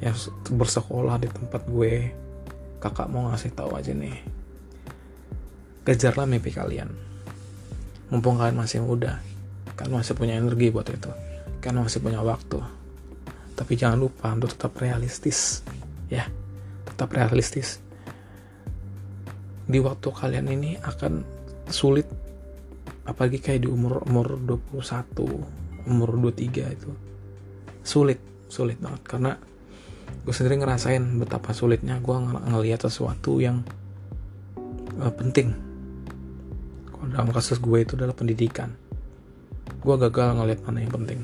A: yang bersekolah di tempat gue kakak mau ngasih tahu aja nih. Kejarlah mimpi kalian. Mumpung kalian masih muda kan masih punya energi buat itu. Kan masih punya waktu. Tapi jangan lupa untuk tetap realistis ya. Tetap realistis. Di waktu kalian ini akan sulit apalagi kayak di umur umur 21 umur 23 itu. Sulit sulit banget. Karena gue sendiri ngerasain betapa sulitnya gue ng ngelihat sesuatu yang uh, penting. Kalau dalam kasus gue itu adalah pendidikan. Gue gagal ngeliat mana yang penting.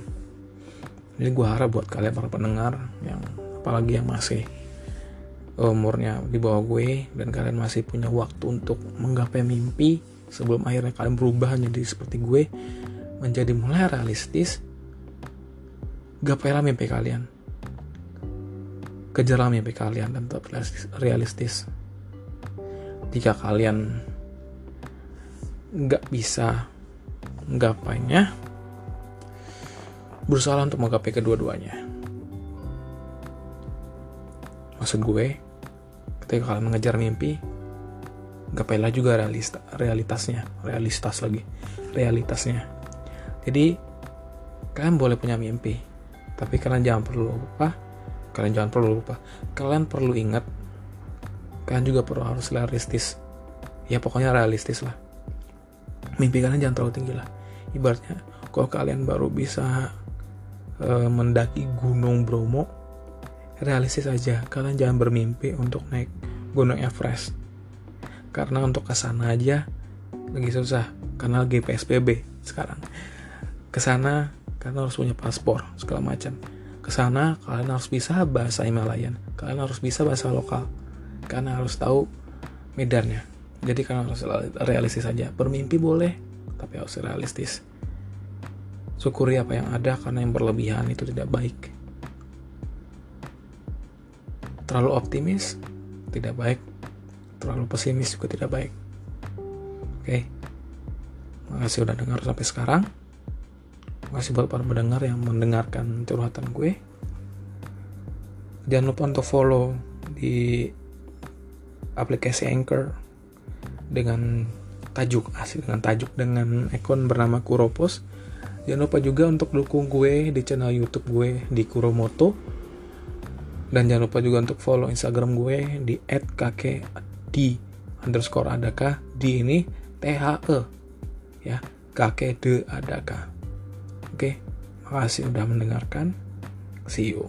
A: Jadi gue harap buat kalian para pendengar yang apalagi yang masih umurnya di bawah gue dan kalian masih punya waktu untuk menggapai mimpi sebelum akhirnya kalian berubah menjadi seperti gue menjadi mulai realistis gapailah mimpi kalian kejarlah mimpi kalian dan tetap realistis jika kalian nggak bisa menggapainya berusaha untuk menggapai kedua-duanya. Maksud gue, ketika kalian mengejar mimpi, gapailah juga realista, realitasnya, realitas lagi, realitasnya. Jadi, kalian boleh punya mimpi, tapi kalian jangan perlu lupa, kalian jangan perlu lupa, kalian perlu ingat, kalian juga perlu harus realistis. Ya pokoknya realistis lah. Mimpi kalian jangan terlalu tinggi lah. Ibaratnya, kalau kalian baru bisa e, mendaki Gunung Bromo realistis aja kalian jangan bermimpi untuk naik Gunung Everest karena untuk ke sana aja lagi susah. Karena lagi PSBB sekarang. Ke sana kalian harus punya paspor segala macam. Ke sana kalian harus bisa bahasa Himalayan. Kalian harus bisa bahasa lokal. Kalian harus tahu medannya. Jadi kalian harus realistis aja bermimpi boleh tapi harus realistis. Syukuri apa yang ada karena yang berlebihan itu tidak baik. Terlalu optimis tidak baik. Terlalu pesimis juga tidak baik. Oke. Makasih udah dengar sampai sekarang. Makasih buat para pendengar yang mendengarkan curhatan gue. Jangan lupa untuk follow di aplikasi Anchor dengan tajuk asli dengan tajuk dengan akun bernama Kuropos Jangan lupa juga untuk dukung gue di channel YouTube gue di Kuromoto. Dan jangan lupa juga untuk follow Instagram gue di @kakekd underscore adaka di ini T H E ya kakek de adaka. Oke, makasih udah mendengarkan. See you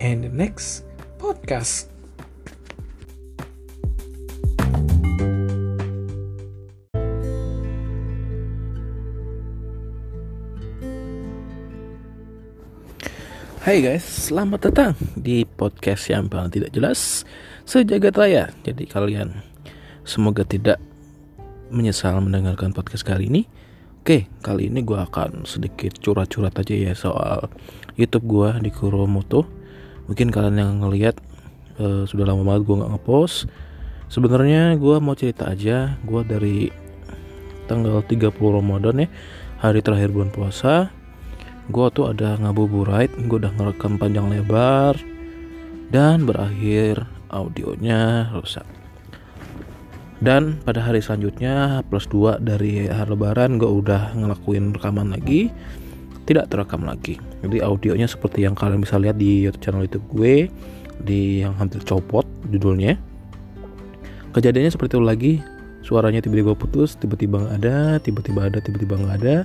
A: in the next podcast. Hai guys, selamat datang di podcast yang paling tidak jelas sejagat raya. Jadi kalian semoga tidak menyesal mendengarkan podcast kali ini. Oke, kali ini gue akan sedikit curhat-curhat aja ya soal YouTube gue di Kuromoto. Mungkin kalian yang ngelihat uh, sudah lama banget gue nggak ngepost. Sebenarnya gue mau cerita aja, gue dari tanggal 30 Ramadan ya, hari terakhir bulan puasa gue tuh ada ngabuburit gue udah ngerekam panjang lebar dan berakhir audionya rusak. Dan pada hari selanjutnya plus 2 dari hari lebaran gue udah ngelakuin rekaman lagi tidak terekam lagi. Jadi audionya seperti yang kalian bisa lihat di YouTube channel youtube gue di yang hampir copot judulnya. Kejadiannya seperti itu lagi. Suaranya tiba-tiba putus tiba-tiba nggak ada tiba-tiba ada tiba-tiba nggak ada.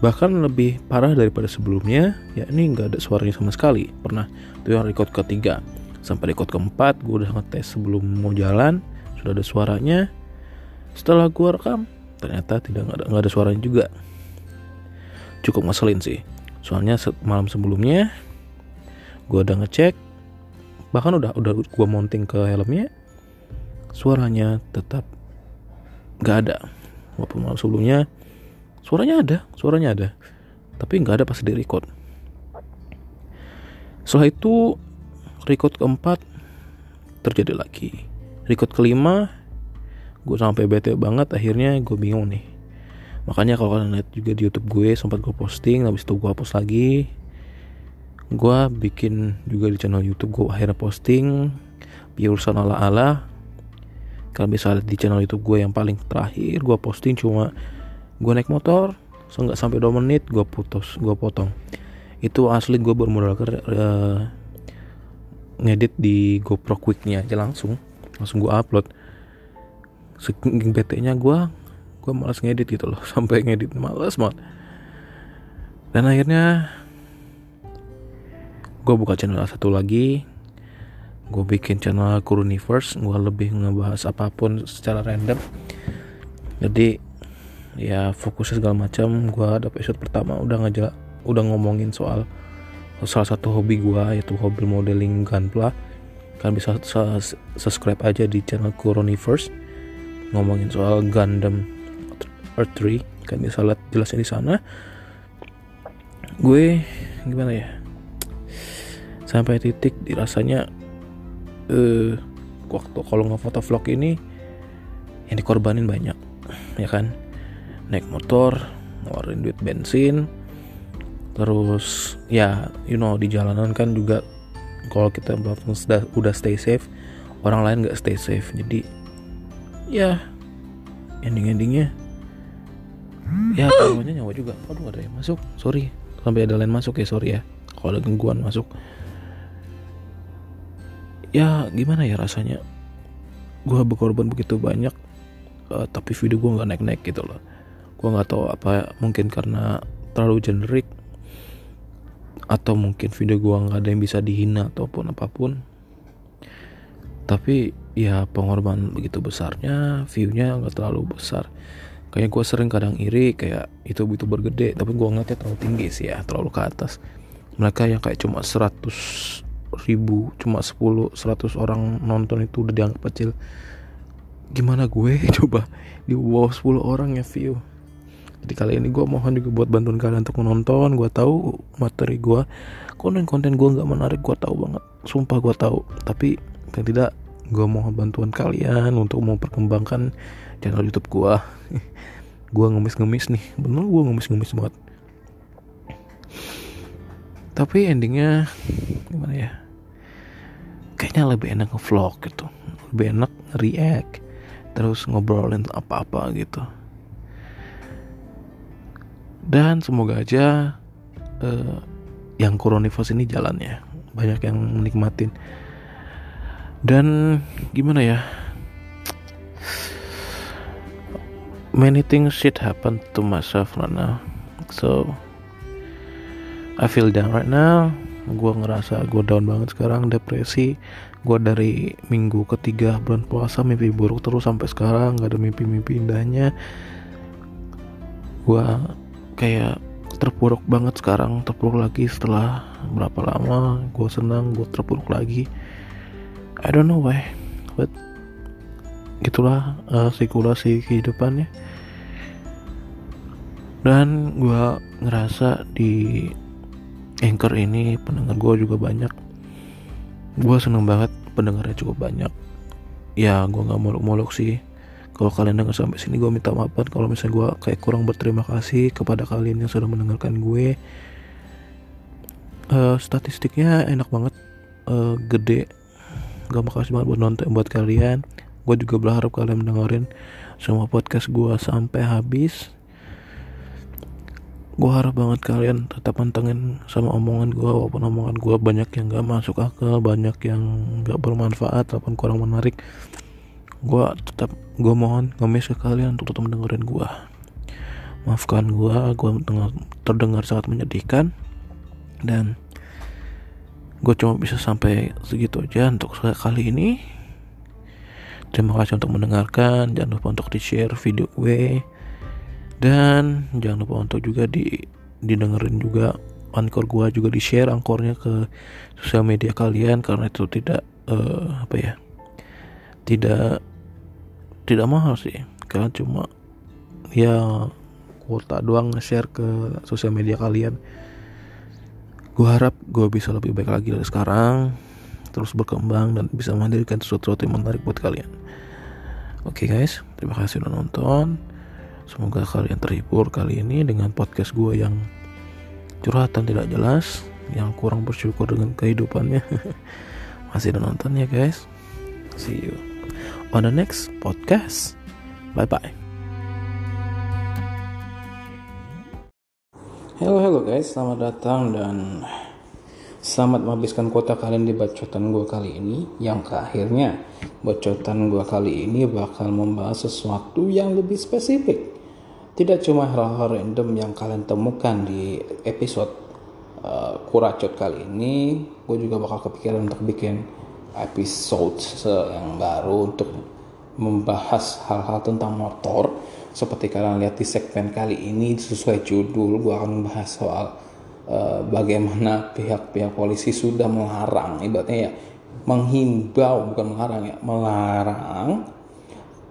A: Bahkan lebih parah daripada sebelumnya ya ini nggak ada suaranya sama sekali. Pernah itu yang record ketiga sampai record keempat gue udah ngetes sebelum mau jalan sudah ada suaranya. Setelah gue rekam ternyata tidak ada, nggak ada suaranya juga. Cukup ngeselin sih. Soalnya malam sebelumnya gue udah ngecek bahkan udah udah gue mounting ke helmnya suaranya tetap nggak ada. Walaupun malam sebelumnya suaranya ada suaranya ada tapi nggak ada pas di record. Setelah itu record keempat terjadi lagi. Record kelima gue sampai bete banget akhirnya gue bingung nih. Makanya kalau kalian lihat juga di YouTube gue sempat gue posting habis itu gue hapus lagi. Gue bikin juga di channel YouTube gue akhirnya posting urusan ala ala. Kalian bisa lihat di channel YouTube gue yang paling terakhir gue posting cuma gue naik motor so nggak sampai 2 menit gue putus gue potong. Itu asli gue bermodal ke uh, ngedit di GoPro Quicknya aja langsung langsung gue upload. Saking bete nya gue gue malas ngedit gitu loh sampai ngedit malas banget. Dan akhirnya gue buka channel satu lagi gue bikin channel Kuruniverse gue lebih ngebahas apa pun secara random. Jadi ya fokusnya segala macam gue ada episode pertama udah ngajak udah ngomongin soal salah satu hobi gue yaitu hobi modeling gunpla kan bisa subscribe aja di channel Kuruniverse ngomongin soal Gundam Earth 3 kan bisa lihat jelasnya di sana. Gue gimana ya? Sampai titik dirasanya eh waktu kalau ngefoto vlog ini yang dikorbanin banyak ya kan? Naik motor ngeluarin duit bensin terus ya you know di jalanan kan juga kalau kita sudah udah stay safe orang lain nggak stay safe. Jadi ya ending endingnya ya taruhnya nyawa juga. Aduh ada yang masuk. Sorry sampai ada lain masuk ya sorry ya. Kalau ada gangguan masuk. Ya gimana ya rasanya? Gue berkorban begitu banyak uh, tapi video gue nggak naik naik gitu loh. Gue nggak tahu apa mungkin karena terlalu generik atau mungkin video gue nggak ada yang bisa dihina ataupun apa pun. Tapi ya pengorbanan begitu besarnya viewnya nggak terlalu besar. Kayak gue sering kadang iri kayak itu itu bergede tapi gue ngeliatnya terlalu tinggi sih ya terlalu ke atas. Mereka yang kayak cuma 100 ribu cuma 10 100 orang nonton itu udah dianggap kecil. Gimana gue? Coba di bawah 10 orang ya view jadi kali ini gue mohon juga buat bantuan kalian untuk menonton. Gue tahu materi gue konten-konten gue nggak menarik gue tahu banget. Sumpah gue tahu. Tapi yang tidak gue mohon bantuan kalian untuk memperkembangkan channel YouTube gue gue ngemis-ngemis nih. Bener gue ngemis-ngemis banget. Tapi endingnya gimana ya? Kayaknya lebih enak nge-vlog gitu. Lebih enak react terus ngobrolin apa-apa gitu dan semoga aja uh, yang Coronivos ini jalannya banyak yang menikmatin. Dan gimana ya? Many things shit happen to myself right now. So I feel down right now. Gue ngerasa gue down banget sekarang depresi. Gue dari minggu ketiga bulan puasa mimpi buruk terus sampai sekarang. Gak ada mimpi-mimpi indahnya. Gue kayak terpuruk banget sekarang terpuruk lagi setelah berapa lama gue senang gue terpuruk lagi. I don't know why but gitulah uh, sirkulasi kehidupannya. Dan gue ngerasa di anchor ini pendengar gue juga banyak. Gue seneng banget pendengarnya cukup banyak. Ya gue nggak muluk-muluk sih kalau kalian dengar sampai sini gue minta maaf kalau misalnya gue kayak kurang berterima kasih kepada kalian yang sudah mendengarkan gue. Uh, statistiknya enak banget. Uh, gede. Gak makasih banget buat nonton buat kalian. Gue juga berharap kalian mendengarin semua podcast gue sampai habis.
B: Gue harap banget kalian tetap pantengin sama omongan gue walaupun omongan gue banyak yang gak masuk akal banyak yang gak bermanfaat ataupun kurang menarik gue tetap gue mohon ngemis ke kalian untuk tetap mendengarin gue maafkan gue gue terdengar sangat menyedihkan. Dan gue cuma bisa sampai segitu aja untuk kali ini. Terima kasih untuk mendengarkan jangan lupa untuk di share video gue dan jangan lupa untuk juga di didengerin juga ankor gua juga di share angkornya ke sosial media kalian karena itu tidak uh, apa ya tidak tidak mahal sih kalian cuma ya kuota doang nge-share ke sosial media kalian. Gue harap gue bisa lebih baik lagi dari sekarang terus berkembang dan bisa menghadirkan sesuatu yang menarik buat kalian. Oke okay guys. Terima kasih udah nonton. Semoga kalian terhibur kali ini dengan podcast gue yang curhatan tidak jelas, yang kurang bersyukur dengan kehidupannya. Masih ada nonton ya guys. See you on the next podcast. Bye bye.
A: Halo halo guys, selamat datang dan selamat menghabiskan kuota kalian di bacotan gue kali ini Yang akhirnya bacotan gue kali ini bakal membahas sesuatu yang lebih spesifik tidak cuma hal-hal random yang kalian temukan di episode uh, kuracot kali ini, gue juga bakal kepikiran untuk bikin episode yang baru untuk membahas hal-hal tentang motor. Seperti kalian lihat di segmen kali ini sesuai judul, gue akan membahas soal uh, bagaimana pihak-pihak polisi sudah melarang, ibaratnya ya menghimbau bukan melarang ya, melarang,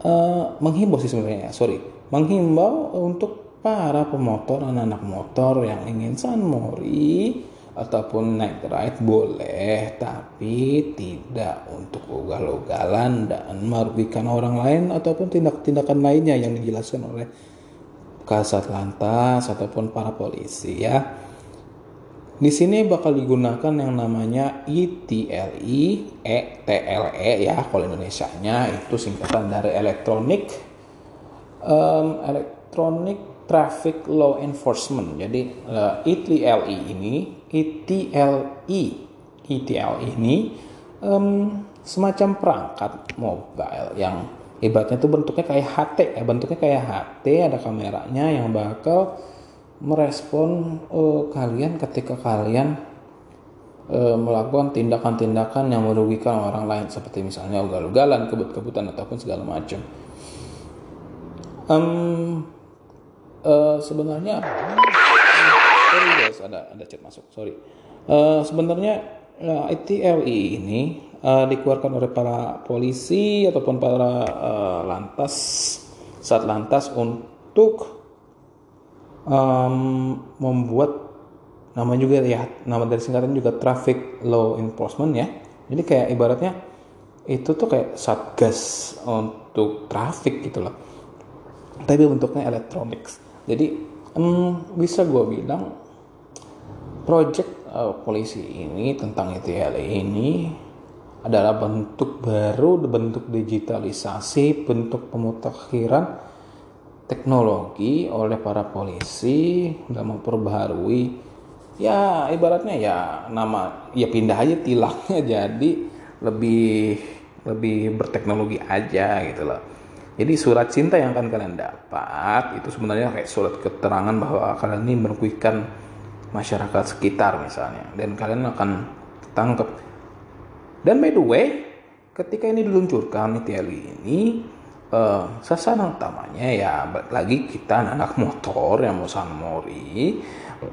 A: uh, menghimbau sih sebenarnya, sorry menghimbau untuk para pemotor anak-anak motor yang ingin sunmori ataupun naik ride boleh tapi tidak untuk ugal-ugalan dan merugikan orang lain ataupun tindak-tindakan lainnya yang dijelaskan oleh kasat lantas ataupun para polisi ya. Di sini bakal digunakan yang namanya ETLE, ETLE ya kalau Indonesia-nya itu singkatan dari elektronik um, Electronic Traffic Law Enforcement. Jadi uh, ETLE ini, ETLE, ETLE ini um, semacam perangkat mobile yang ibaratnya itu bentuknya kayak HT ya, bentuknya kayak HT ada kameranya yang bakal merespon uh, kalian ketika kalian uh, melakukan tindakan-tindakan yang merugikan orang lain seperti misalnya ugal-ugalan, kebut-kebutan ataupun segala macam. Um, uh, sebenarnya sorry guys ada ada chat masuk. Sorry. Uh, sebenarnya uh, eh, ITLI ini uh, dikeluarkan oleh para polisi ataupun para uh, lantas saat lantas untuk um, membuat nama juga ya nama dari singkatan juga traffic law enforcement ya. Jadi kayak ibaratnya itu tuh kayak satgas untuk traffic gitu loh. Tapi bentuknya elektronik. Jadi um, bisa gue bilang project uh, polisi ini tentang ETL ini adalah bentuk baru bentuk digitalisasi bentuk pemutakhiran teknologi oleh para polisi dalam memperbaharui ya ibaratnya ya nama ya pindah aja tilangnya jadi lebih lebih berteknologi aja gitu loh. Jadi surat cinta yang akan kalian dapat itu sebenarnya kayak surat keterangan bahwa kalian ini merugikan masyarakat sekitar misalnya dan kalian akan tangkap. Dan by the way, ketika ini diluncurkan ITL ini uh, sasaran utamanya ya lagi kita anak motor yang mau sanmori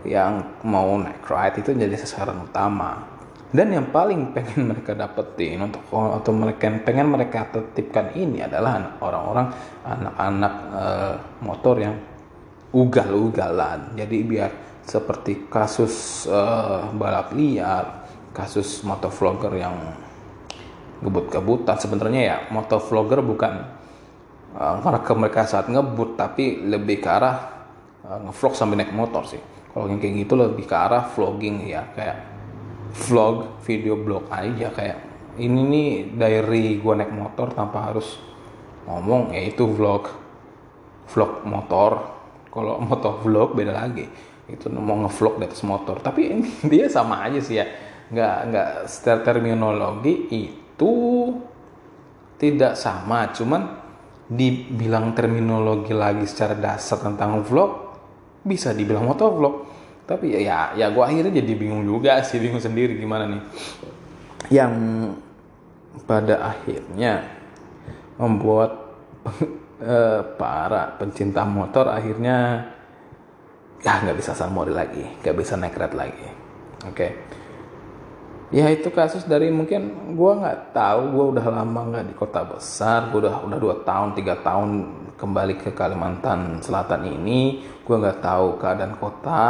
A: yang mau naik ride itu jadi sasaran utama dan yang paling pengen mereka dapetin untuk atau mereka pengen mereka tertipkan ini adalah orang-orang anak-anak e, motor yang ugal-ugalan. Jadi biar seperti kasus e, balap liar, kasus motovlogger yang gebut-gebutan. Sebenarnya ya motovlogger bukan e, karena ke mereka saat ngebut tapi lebih ke arah e, ngevlog sambil naik motor sih. Kalau yang kayak gitu lebih ke arah vlogging ya kayak vlog video blog aja kayak ini nih diary gue naik motor tanpa harus ngomong. Yaitu vlog vlog motor. Kalau motor vlog beda lagi itu mau ngevlog di atas motor. Tapi dia sama aja sih ya. Nggak nggak secara terminologi itu tidak sama. Cuman dibilang terminologi lagi secara dasar tentang vlog bisa dibilang motovlog tapi ya ya, ya gue akhirnya jadi bingung juga sih bingung sendiri gimana nih. Yang pada akhirnya membuat eh, para pencinta motor akhirnya ya nggak bisa salmori lagi nggak bisa naik red lagi oke okay. ya itu kasus dari mungkin gue nggak tahu gue udah lama nggak di kota besar gue udah udah dua tahun tiga tahun kembali ke Kalimantan Selatan ini gue nggak tahu keadaan kota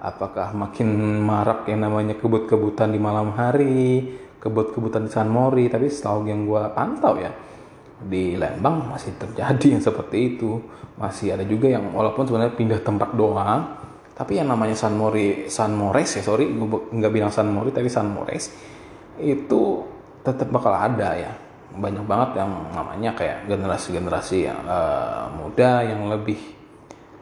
A: apakah makin marak yang namanya kebut-kebutan di malam hari kebut-kebutan di San Mori tapi setahu yang gue pantau ya di Lembang masih terjadi yang seperti itu. Masih ada juga yang walaupun sebenarnya pindah tempat doang tapi yang namanya San Mori San Mores ya sorry nggak bilang San Mori tapi San Mores itu tetap bakal ada ya. Banyak banget yang namanya kayak generasi-generasi yang uh, muda yang lebih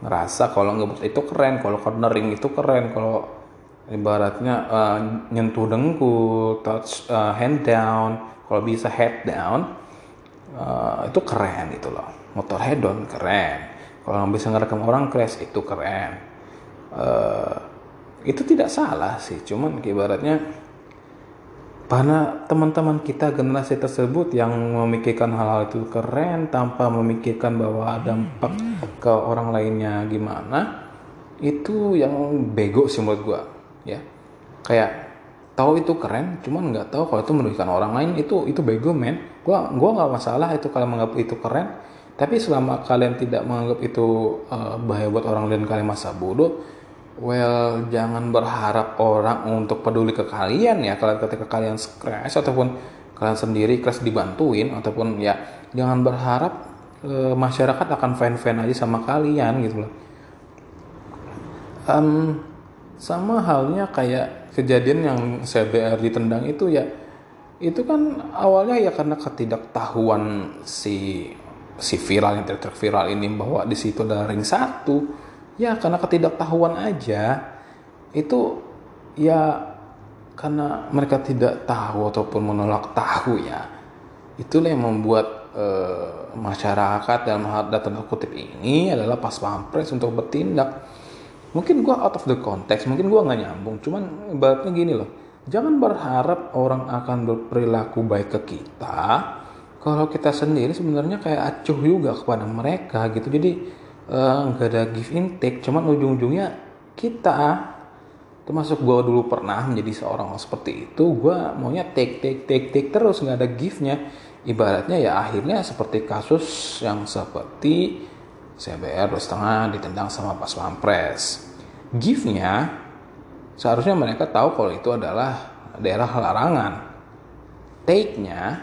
A: ngerasa kalau ngebut itu keren kalau cornering itu keren kalau ibaratnya uh, nyentuh dengkul touch uh, hand down kalau bisa head down uh, itu keren gitu loh. Motor head on keren. Kalau bisa ngerekam orang crash itu keren. Uh, itu tidak salah sih. Cuman ibaratnya karena teman-teman kita generasi tersebut yang memikirkan hal-hal itu keren tanpa memikirkan bahwa dampak ke orang lainnya gimana itu yang bego sih menurut gua ya. Kayak tahu itu keren cuman nggak tahu kalau itu merugikan orang lain. Itu itu bego men. Gua gua nggak masalah itu kalian menganggap itu keren. Tapi selama kalian tidak menganggap itu uh, bahaya buat orang lain kalian masa bodoh well jangan berharap orang untuk peduli ke kalian ya. Kalau ketika kalian crash ataupun kalian sendiri crash dibantuin ataupun ya jangan berharap uh, masyarakat akan fan fan aja sama kalian gitu loh. Um, sama halnya kayak kejadian yang CBR ditendang itu ya itu kan awalnya ya karena ketidaktahuan si si viral yang truk viral ini bahwa di situ ada ring satu ya karena ketidaktahuan aja itu ya karena mereka tidak tahu ataupun menolak tahu ya itulah yang membuat e, masyarakat dalam hal data kutip ini adalah pas pampres untuk bertindak mungkin gue out of the context mungkin gue nggak nyambung. Cuman ibaratnya gini loh. Jangan berharap orang akan berperilaku baik ke kita. Kalau kita sendiri sebenarnya kayak acuh juga kepada mereka gitu. Jadi eh, nggak uh, ada give in take. Cuman ujung-ujungnya kita termasuk gue dulu pernah menjadi seorang seperti itu gue maunya take take take take terus. Nggak ada give-nya. Ibaratnya ya akhirnya seperti kasus yang seperti CBR dua setengah ditendang sama pas pampres. Giftnya seharusnya mereka tahu kalau itu adalah daerah larangan. Take-nya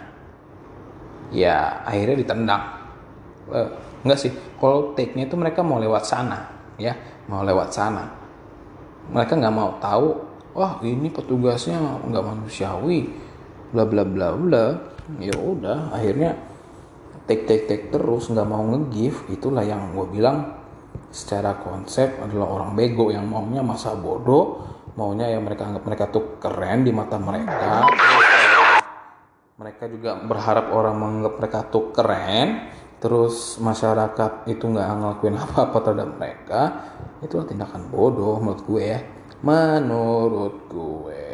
A: ya akhirnya ditendang. Eh, enggak sih, kalau take-nya itu mereka mau lewat sana, ya mau lewat sana. Mereka nggak mau tahu, wah ini petugasnya nggak manusiawi, bla bla bla bla. Ya udah, akhirnya take take take terus nggak mau nge-give itulah yang gue bilang secara konsep adalah orang bego yang maunya masa bodoh maunya yang mereka anggap mereka tuh keren di mata mereka. Mereka juga berharap orang menganggap mereka tuh keren terus masyarakat itu nggak ngelakuin apa-apa terhadap mereka itulah tindakan bodoh menurut gue ya. Menurut gue.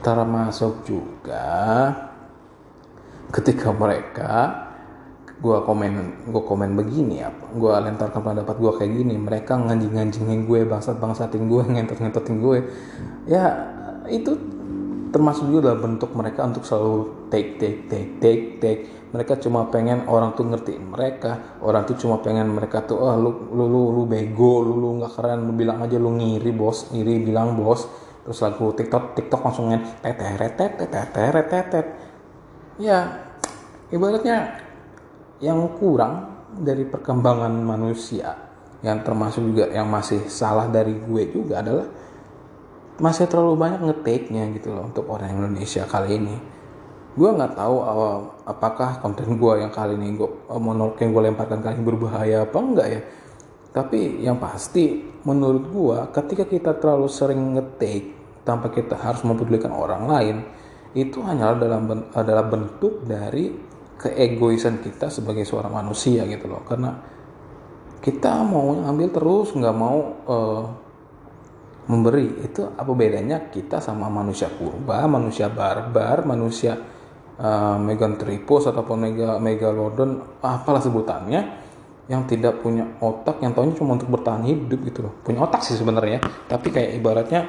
A: Termasuk juga ketika mereka gue komen gue komen begini apa gue lentarkan pendapat gue kayak gini mereka nganjing nganjingin gue bangsat bangsatin gue ngentot ngentotin gue. Ya itu termasuk juga dalam bentuk mereka untuk selalu take take take take take. Mereka cuma pengen orang tuh ngertiin mereka orang tuh cuma pengen mereka tuh oh, lu lu lu lu bego lu lu nggak keren lu bilang aja lu ngiri bos ngiri bilang bos. Terus lagu tiktok tiktok langsung ngen teteret teteret teteret ya ibaratnya yang kurang dari perkembangan manusia yang termasuk juga yang masih salah dari gue juga adalah masih terlalu banyak ngetik-nya gitu loh untuk orang Indonesia kali ini. Gue nggak tahu apakah konten gue yang kali ini gue monolog yang gue lemparkan kali ini berbahaya apa enggak ya. Tapi yang pasti menurut gua ketika kita terlalu sering ngetik tanpa kita harus mempedulikan orang lain itu hanyalah dalam adalah bentuk dari keegoisan kita sebagai seorang manusia gitu loh. Karena kita mau ngambil terus nggak mau uh, memberi. Itu apa bedanya kita sama manusia purba manusia barbar manusia uh, megantripos ataupun mega megalodon apalah sebutannya yang tidak punya otak yang tahunya cuma untuk bertahan hidup gitu loh. Punya otak sih sebenarnya tapi kayak ibaratnya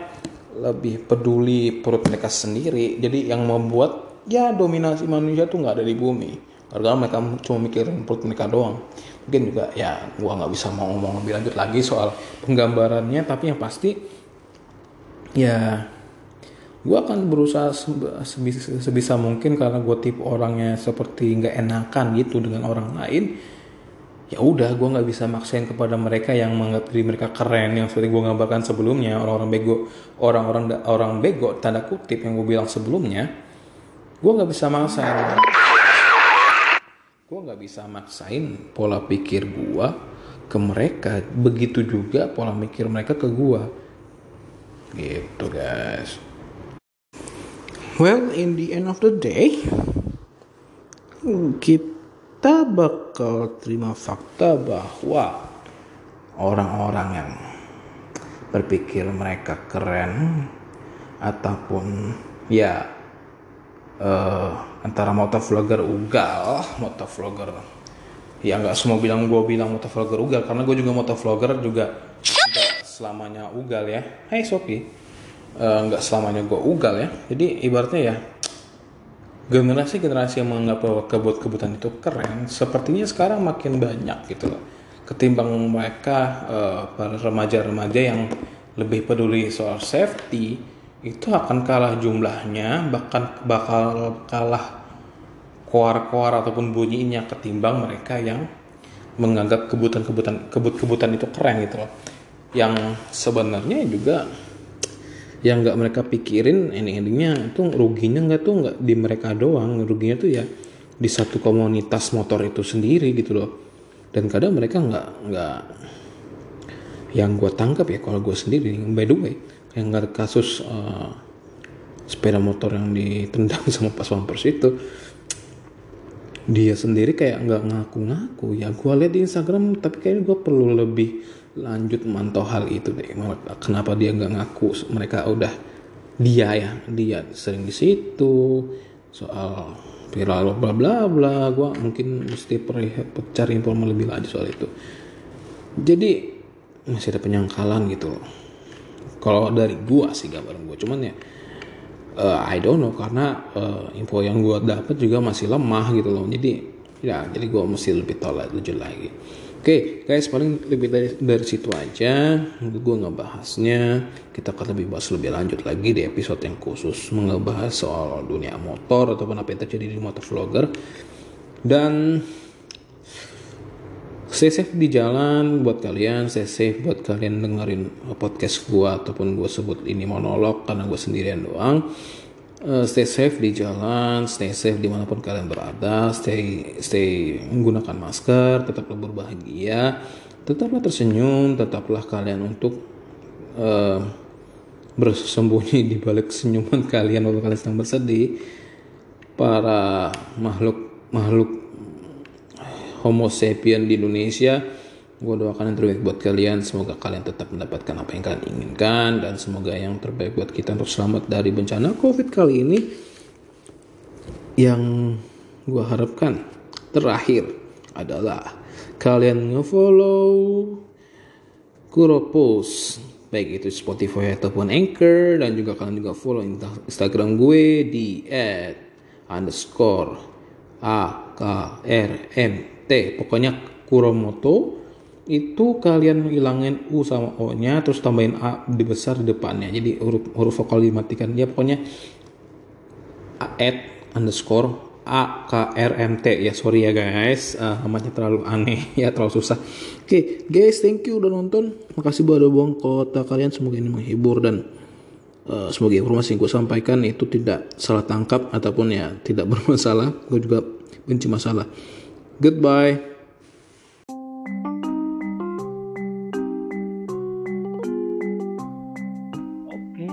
A: lebih peduli perut mereka sendiri. Jadi yang membuat ya dominasi manusia tuh nggak ada di bumi. Karena mereka cuma mikirin perut mereka doang. Mungkin juga ya gua nggak bisa mau ngomong lebih lanjut lagi soal penggambarannya tapi yang pasti ya gue akan berusaha sebisa, sebisa mungkin karena gue tipe orangnya seperti nggak enakan gitu dengan orang lain ya udah gue nggak bisa maksain kepada mereka yang menganggap diri mereka keren yang seperti gue gambarkan sebelumnya orang-orang bego orang-orang orang bego tanda kutip yang gue bilang sebelumnya gue nggak bisa maksain. Gue nggak bisa maksain pola pikir gue ke mereka. Begitu juga pola pikir mereka ke gue gitu guys. Well in the end of the day kita bakal terima fakta bahwa orang-orang yang berpikir mereka keren ataupun ya uh, antara motovlogger ugal motovlogger. Ya nggak semua bilang gue bilang motovlogger ugal karena gue juga motovlogger juga nggak selamanya ugal ya. Hai Sophie uh, nggak selamanya gue ugal ya. Jadi ibaratnya ya generasi-generasi yang menganggap bahwa kebut-kebutan itu keren sepertinya sekarang makin banyak gitu loh. Ketimbang mereka uh, para remaja-remaja yang lebih peduli soal safety itu akan kalah jumlahnya bahkan bakal kalah koar-koar ataupun bunyinya ketimbang mereka yang menganggap kebutan-kebutan kebut-kebutan itu keren gitu loh. Yang sebenarnya juga yang nggak mereka pikirin ending-endingnya itu ruginya nggak tuh nggak di mereka doang. Ruginya tuh ya di satu komunitas motor itu sendiri gitu loh. Dan kadang mereka nggak nggak yang gue tangkap ya kalau gue sendiri by the way yang kasus uh, sepeda motor yang ditendang sama pas pampers itu dia sendiri kayak nggak ngaku-ngaku. Ya gue lihat di Instagram tapi kayaknya gue perlu lebih lanjut mantau hal itu deh. Kenapa dia nggak ngaku? Mereka udah dia ya dia sering di situ soal viral bla bla bla. Gue mungkin mesti cari informasi lebih lanjut soal itu. Jadi masih ada penyangkalan gitu loh kalau dari gua sih gambaran gua cuman ya uh, I don't know karena uh, info yang gua dapat juga masih lemah gitu loh jadi ya jadi gua mesti lebih tahu lebih lagi Oke, okay, guys, paling lebih dari, dari situ aja. Gue ngebahasnya. Kita akan lebih bahas lebih lanjut lagi di episode yang khusus mengebahas soal dunia motor ataupun apa yang terjadi di motor vlogger. Dan stay safe di jalan buat kalian, stay safe buat kalian dengerin podcast gue ataupun gue sebut ini monolog karena gue sendirian doang uh, stay safe di jalan, stay safe di mana pun kalian berada, stay stay menggunakan masker, tetaplah berbahagia, tetaplah tersenyum, tetaplah kalian untuk uh, bersembunyi di balik senyuman kalian waktu kalian sedang bersedih. Para makhluk makhluk Homo sapien di Indonesia. Gue doakan yang terbaik buat kalian. Semoga kalian tetap mendapatkan apa yang kalian inginkan. Dan semoga yang terbaik buat kita untuk selamat dari bencana covid kali ini. Yang gue harapkan terakhir adalah kalian ngefollow Kuropos baik itu Spotify ataupun Anchor. Dan juga kalian juga follow Instagram gue di underscore a k r m t pokoknya Kuromoto itu kalian hilangin U sama O nya terus tambahin A di besar di depannya. Jadi huruf huruf vokal dimatikan. Ya pokoknya at underscore A K R M T. Ya sorry ya guys. Uh, namanya terlalu aneh. Ya terlalu susah. Oke okay, guys thank you udah nonton. Makasih buat buang kota kalian. Semoga ini menghibur dan uh, semoga informasi yang gue sampaikan itu tidak salah tangkap ataupun ya tidak bermasalah. Gue juga benci masalah Goodbye. Oke.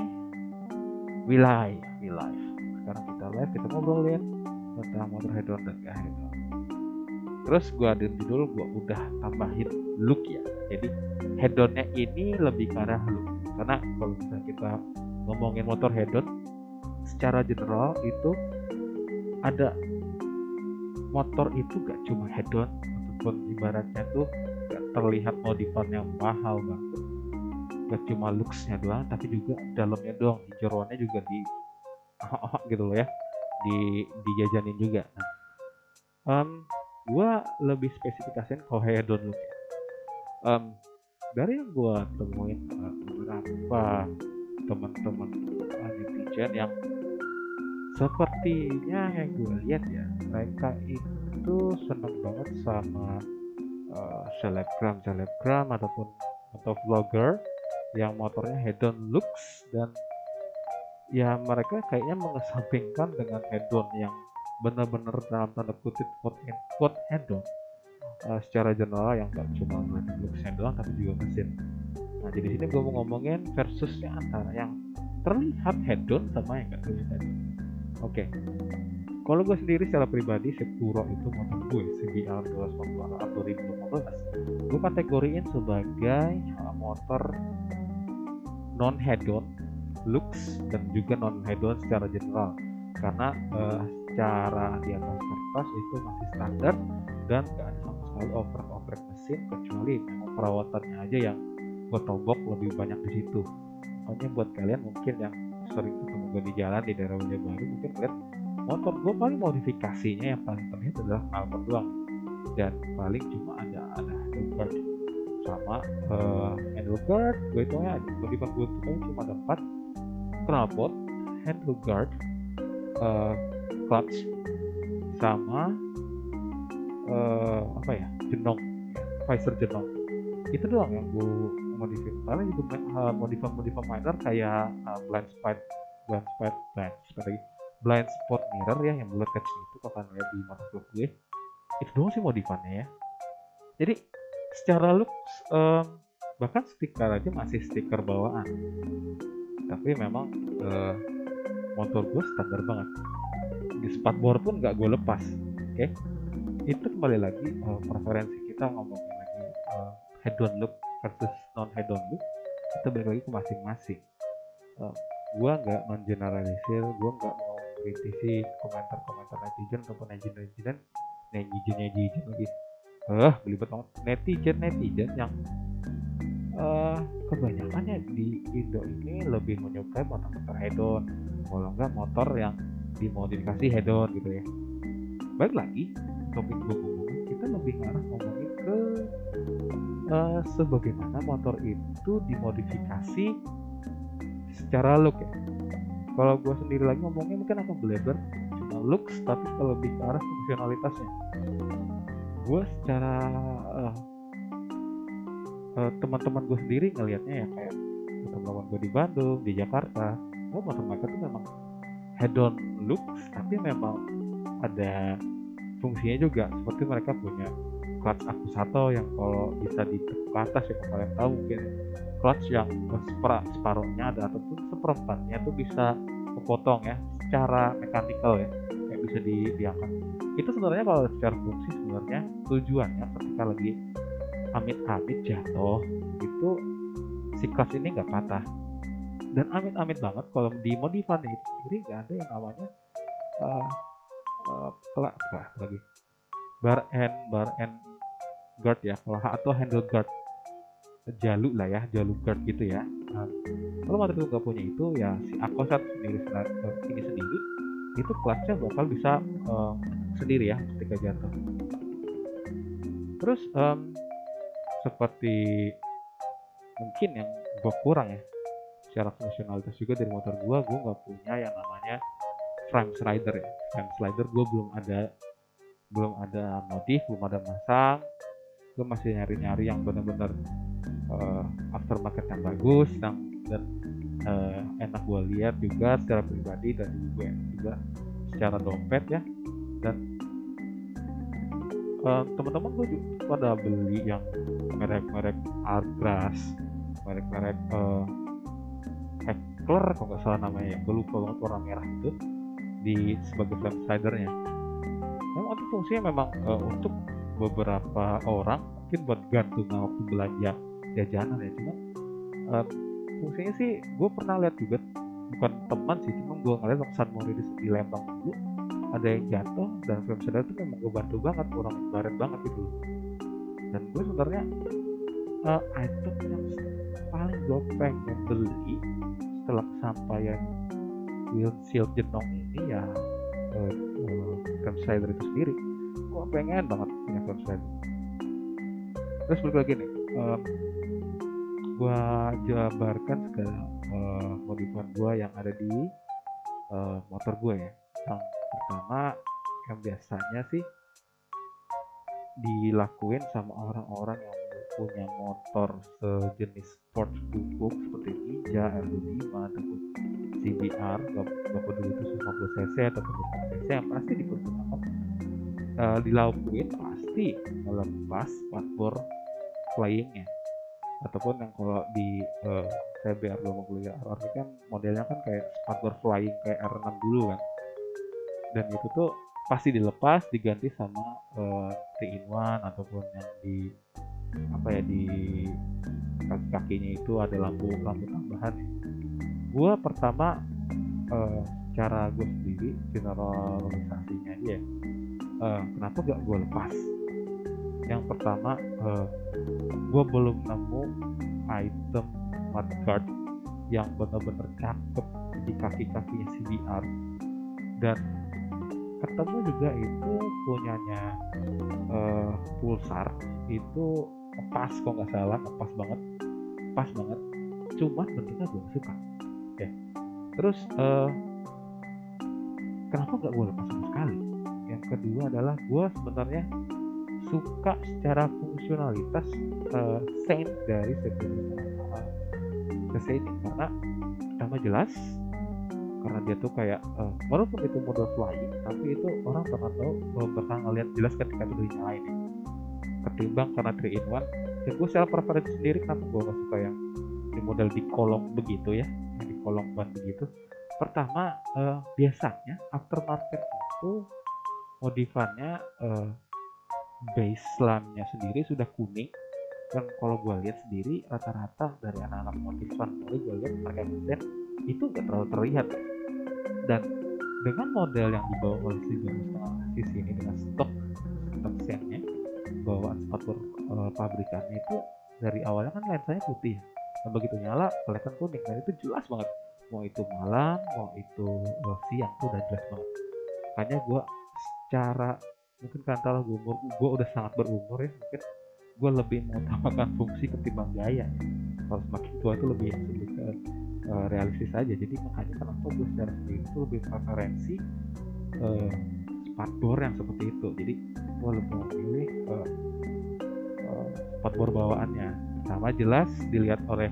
C: we live we live. Sekarang kita live kita ngobrol ya. Tentang motor hedon dan gak terus gue ada judul gue udah tambahin look ya. Jadi hedonnya ini lebih ke arah look. Karena kalau misalnya kita ngomongin motor hedon secara general itu ada motor itu gak cuma head on ataupun ibaratnya tuh gak terlihat modifan yang mahal banget gak cuma looksnya doang tapi juga dalamnya doang di jeroannya juga di oh, gitu loh ya di dijajanin juga. Nah, um, gua lebih spesifikasiin kalau head on look um, dari yang gua temuin uh, beberapa teman-teman uh, netizen yang sepertinya yang gue lihat ya mereka itu seneng banget sama uh, selebgram selebgram ataupun atau vlogger yang motornya head on looks dan ya mereka kayaknya mengesampingkan dengan head on yang benar-benar dalam tanda kutip quote, quote head on uh, secara general yang gak cuma looksnya doang tapi juga mesin. Nah jadi sini gue mau ngomongin versusnya antara yang terlihat head on sama yang gak terlihat head on Oke. Okay. Kalau gue sendiri secara pribadi Sepuro itu motor gue CBR 2015 gue kategoriin sebagai uh, motor non head on looks dan juga non head on secara general karena uh, secara di atas kertas itu masih standar dan gak ada sama sekali oprek-oprek mesin kecuali perawatannya aja yang gue tombok lebih banyak di situ. Makanya buat kalian mungkin yang sering gue di jalan di daerah Baru mungkin lihat motor. Gue paling modifikasinya yang paling terlihat adalah knalpot doang. Dan paling cuma ada ada handlebar sama uh, handlebar gue itu ya modifan gue itu cuma ada empat. Knalpot handleguard uh, clutch sama uh, apa ya jenong visor jenong itu doang yang gue modifin. Paling juga uh, modifan modifan minor kayak uh, blind spot blind spot blind spot lagi. Blind spot mirror ya yang bulat kecil itu kalian lihat di motor gue. Itu doang sih modifannya ya. Jadi secara look um, bahkan stiker aja masih stiker bawaan. Tapi memang uh, motor gue standar banget. Di spatboard pun nggak gue lepas oke? Okay? itu kembali lagi uh, preferensi kita ngomongin lagi uh, head on look versus non head on look. Kita balik lagi ke masing-masing gua nggak mengeneralisir gua nggak mau kritisi komentar-komentar netizen ataupun netizen netizen netizen lagi. Eh belibet banget. Netizen netizen yang uh, kebanyakannya di Indo ini lebih menyukai motor-motor head on kalau enggak motor yang dimodifikasi head on gitu ya. Balik lagi topik gue ngomongin kita lebih ngarah ngomongin ke uh, sebagaimana motor itu dimodifikasi secara look ya. Kalau gue sendiri lagi ngomongnya mungkin akan beleber cuma looks tapi kalau arah fungsionalitasnya gue secara uh, uh, teman-teman gue sendiri ngelihatnya ya kayak teman-teman gue di Bandung di Jakarta oh motor mereka tuh memang head on looks tapi memang ada fungsinya juga. Seperti mereka punya clutch akusato yang kalau bisa di atas ya kalau kalian tahu mungkin clutch yang separa, separuhnya ada ataupun seperempatnya tuh bisa kepotong ya secara mekanikal ya kayak bisa di, diangkat itu sebenarnya kalau secara fungsi sebenarnya tujuannya ketika lagi amit-amit jatuh itu si clutch ini nggak patah. Dan amit-amit banget kalau di modifan itu sendiri nggak ada yang namanya uh, uh, kelak lagi. Bar end bar end guard ya atau handle guard jaluk lah ya jaluk guard gitu ya. Nah, kalau motor itu nggak punya itu ya si akosat sendiri ini sendiri itu clutchnya bakal bisa uh, sendiri ya ketika jatuh. Terus um, seperti mungkin yang gue kurang ya secara fungsionalitas juga dari motor gue gue nggak punya yang namanya frame slider ya. Frame slider gue belum ada belum ada modif belum ada masang gue masih nyari-nyari yang benar-benar uh, aftermarket yang bagus yang dan uh, enak gue lihat juga secara pribadi dan juga juga secara dompet ya. Dan uh, teman-teman gue juga pada beli yang merek-merek Artgrass merek-merek uh, sparkler kalau nggak salah namanya. Gue lupa banget warna merah itu di sebagai flame slidernya memang itu fungsinya memang uh, untuk beberapa orang mungkin buat gantungan waktu belanja jajanan ya. Cuma uh, fungsinya sih gue pernah lihat juga bukan teman sih cuma gue ngeliat waktu San Mori di, di Lembang dulu ada yang jatuh dan film sadar itu memang gue bantu banget kurang baret banget gitu. Dan gue sebenarnya uh, item yang paling gue pengen beli setelah kesampaian windshield jenong ini ya uh, uh, itu sendiri gue pengen banget punya film slider terus balik lagi nih uh, gue jabarkan segala uh, modifan gue yang ada di uh, motor gue ya. Yang pertama yang biasanya sih dilakuin sama orang-orang yang punya motor sejenis sport bubuk seperti Ninja R25 ataupun CBR gak peduli itu 50 cc atau 50 cc yang pasti dipergunakan. Uh, dilakuin pasti melepas spatbor flyingnya ataupun yang kalau di uh, CBR 20 ya RR kan modelnya kan kayak spatbor flying kayak R6 dulu kan. Dan itu tuh pasti dilepas diganti sama uh, in one ataupun yang di apa ya di kaki kakinya itu ada lampu lampu tambahan ya. gue pertama uh, cara gue sendiri generalisasinya dia uh, kenapa gak gue lepas yang pertama uh, gue belum nemu item mudguard yang benar-benar cakep di kaki-kakinya CBR dan ketemu juga itu punyanya uh, pulsar. Itu pas kok nggak salah pas banget pas banget. Cuman bentuknya gue suka. Ya. Terus uh, kenapa nggak gue lepas sama sekali? Yang kedua adalah gue sebenarnya suka secara fungsionalitas uh, Saint dari sejenis uh, ke Saint karena pertama jelas karena dia tuh kayak uh, walaupun itu mode flying tapi itu orang pernah tahu uh, bakal ngeliat jelas ketika itu dinyalain ya. ketimbang karena 3 in 1 dan gue secara preferensi sendiri kenapa gue gak suka yang di model di kolong begitu ya di kolong ban begitu pertama uh, biasanya aftermarket itu modifannya uh, baseline-nya sendiri sudah kuning. Dan kalau gue lihat sendiri rata-rata dari anak-anak mulai gue lihat pakai mesin itu gak terlalu terlihat. Dan dengan model yang dibawa oleh si sisi ini dengan stok setnya bawaan sepatu uh, pabrikannya itu dari awalnya kan lensanya putih. Dan begitu nyala kelihatan kuning. Dan itu jelas banget. Mau itu malam mau itu uh, siang tuh udah jelas banget. Makanya gue secara mungkin karena gue umur gue udah sangat berumur ya mungkin gue lebih mengutamakan fungsi ketimbang gaya. Ya. kalau semakin tua itu lebih ke uh, realistis aja. Jadi makanya kenapa gue secara sendiri itu lebih preferensi uh, yang seperti itu. Jadi gue lebih memilih uh, uh, bawaannya. Sama jelas dilihat oleh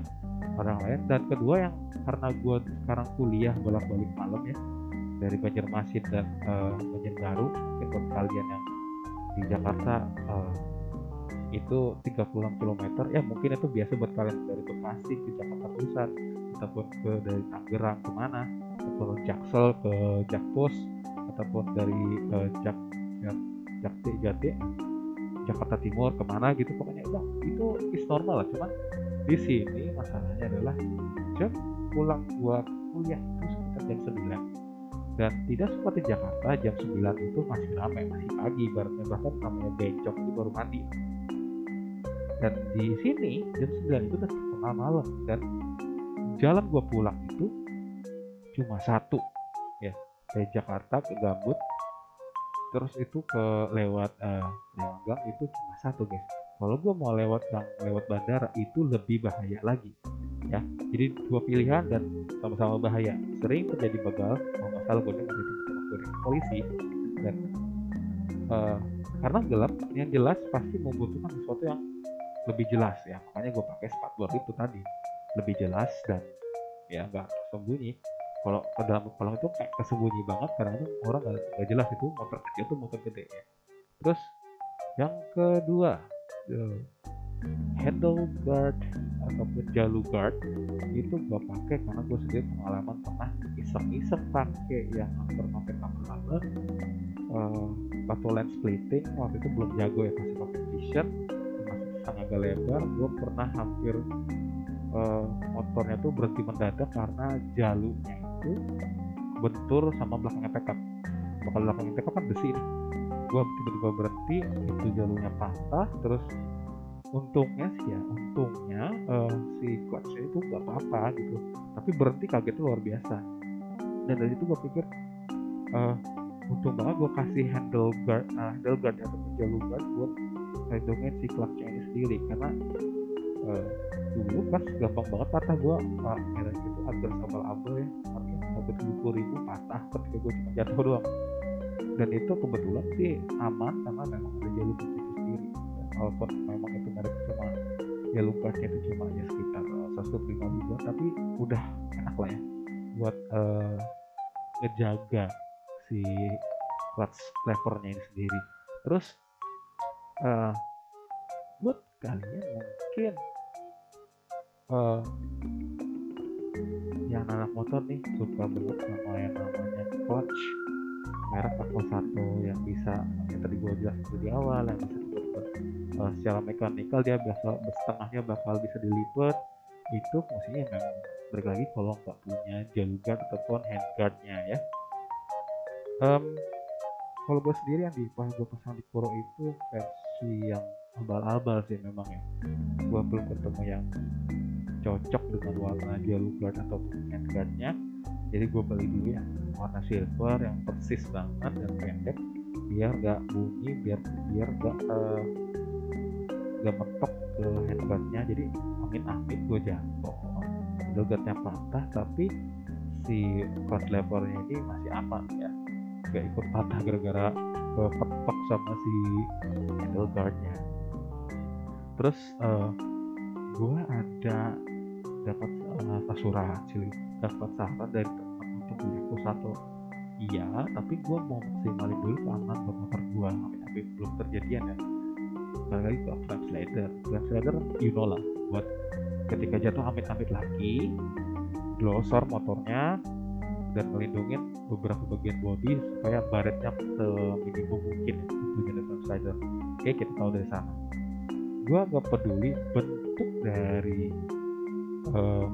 C: orang lain. Dan kedua yang karena gue sekarang kuliah bolak-balik malam ya dari Banjarmasin dan uh, Banjarbaru mungkin buat kalian yang di Jakarta uh, itu 36 km ya mungkin itu biasa buat kalian dari Bekasi ke Jakarta Pusat ataupun ke dari Tangerang ke mana ataupun Jaksel ke Jakpus ataupun dari uh, Jak Jak Jakti Jati Jakarta Timur ke mana gitu pokoknya udah itu is normal lah. Cuman di sini masalahnya adalah jam pulang gua kuliah itu sekitar jam 9 dan tidak seperti Jakarta jam 9 itu masih ramai masih pagi barunya bahkan namanya bencong itu baru mandi. Dan di sini jam 9 itu udah tengah malam. Dan jalan gue pulang itu cuma satu ya. Dari Jakarta ke Gambut terus itu ke lewat uh, Lewanggang itu cuma satu guys kalau gue mau lewat yang lewat bandara itu lebih bahaya lagi ya. Jadi dua pilihan dan sama-sama bahaya. Sering terjadi begal kalau nggak salah gue dengar itu gue polisi dan uh, karena gelap yang jelas pasti membutuhkan sesuatu yang lebih jelas ya. Makanya gue pakai spatbor itu tadi lebih jelas dan ya nggak sembunyi kalau ke dalam kolong itu kayak kesembunyi banget karena itu orang nggak jelas itu motor kecil tuh motor gede ya. Terus yang kedua handlebar ataupun jalur guard itu gue pakai karena gue sendiri pengalaman pernah iseng-iseng pakai yang pakai lama-lama uh, waktu lens splitting waktu itu belum jago ya masih pakai t-shirt masih sangat agak lebar. Gue pernah hampir uh, motornya tuh berhenti mendadak karena jalurnya itu bentur sama belakangnya pickup bakal belakangnya pickup kan besi nih gue tiba-tiba berhenti itu jalurnya patah terus untungnya sih ya untungnya uh, si clutchnya itu gak apa-apa gitu. Tapi berhenti kagetnya luar biasa. Dan dari itu gue pikir uh, untung banget gue kasih handle guard uh, handle guard atau jalur guard buat lindungin si clutchnya ini sendiri. Karena uh, dulu pas gampang banget patah gue merah gitu agar abal-abal ya. Harganya sampai tujuh puluh ribu patah ketika gue cuma jatuh doang dan itu kebetulan sih aman karena memang ada jalur itu sendiri. Walaupun memang itu merek cuma jalur guardnya itu cuma ya sekitar seratus lima ribuan tapi udah enak lah ya buat uh, ngejaga si clutch levernya ini sendiri. Terus uh, buat kalian mungkin uh, yang anak motor nih suka banget sama yang namanya clutch merek Aqua satu yang bisa yang tadi gue jelas di awal yang bisa dibuat uh, secara mekanikal dia biasa setengahnya bakal bisa dilipat. Itu fungsinya memang balik lagi kalau nggak punya jalur guard ataupun handguardnya ya. Um, kalau gue sendiri yang di pas gue pasang di Kuro itu versi yang abal-abal sih memang ya. Gue belum ketemu yang cocok dengan warna jalur guard ataupun handguardnya jadi gue beli dulu yang warna silver yang persis banget dan pendek biar gak bunyi biar biar gak uh, gak mentok ke handguardnya jadi amin-amin gue jatuh. Handguardnya patah tapi si clutch levernya ini masih aman ya. Gak ikut patah gara-gara kepetok sama si handlebarnya terus uh, gue ada dapat uh, asuransi dapat saran dari aku satu. Iya tapi gue mau maksimalin dulu keamanan buat motor gue tapi belum terjadian ya. Balik lagi ke slider. Frame slider you know lah buat ketika jatuh amit-amit lagi glosor motornya dan melindungi beberapa bagian body supaya baretnya seminimum mungkin itu jenis slider. Oke kita tahu dari sana. Gue agak peduli bentuk dari uh,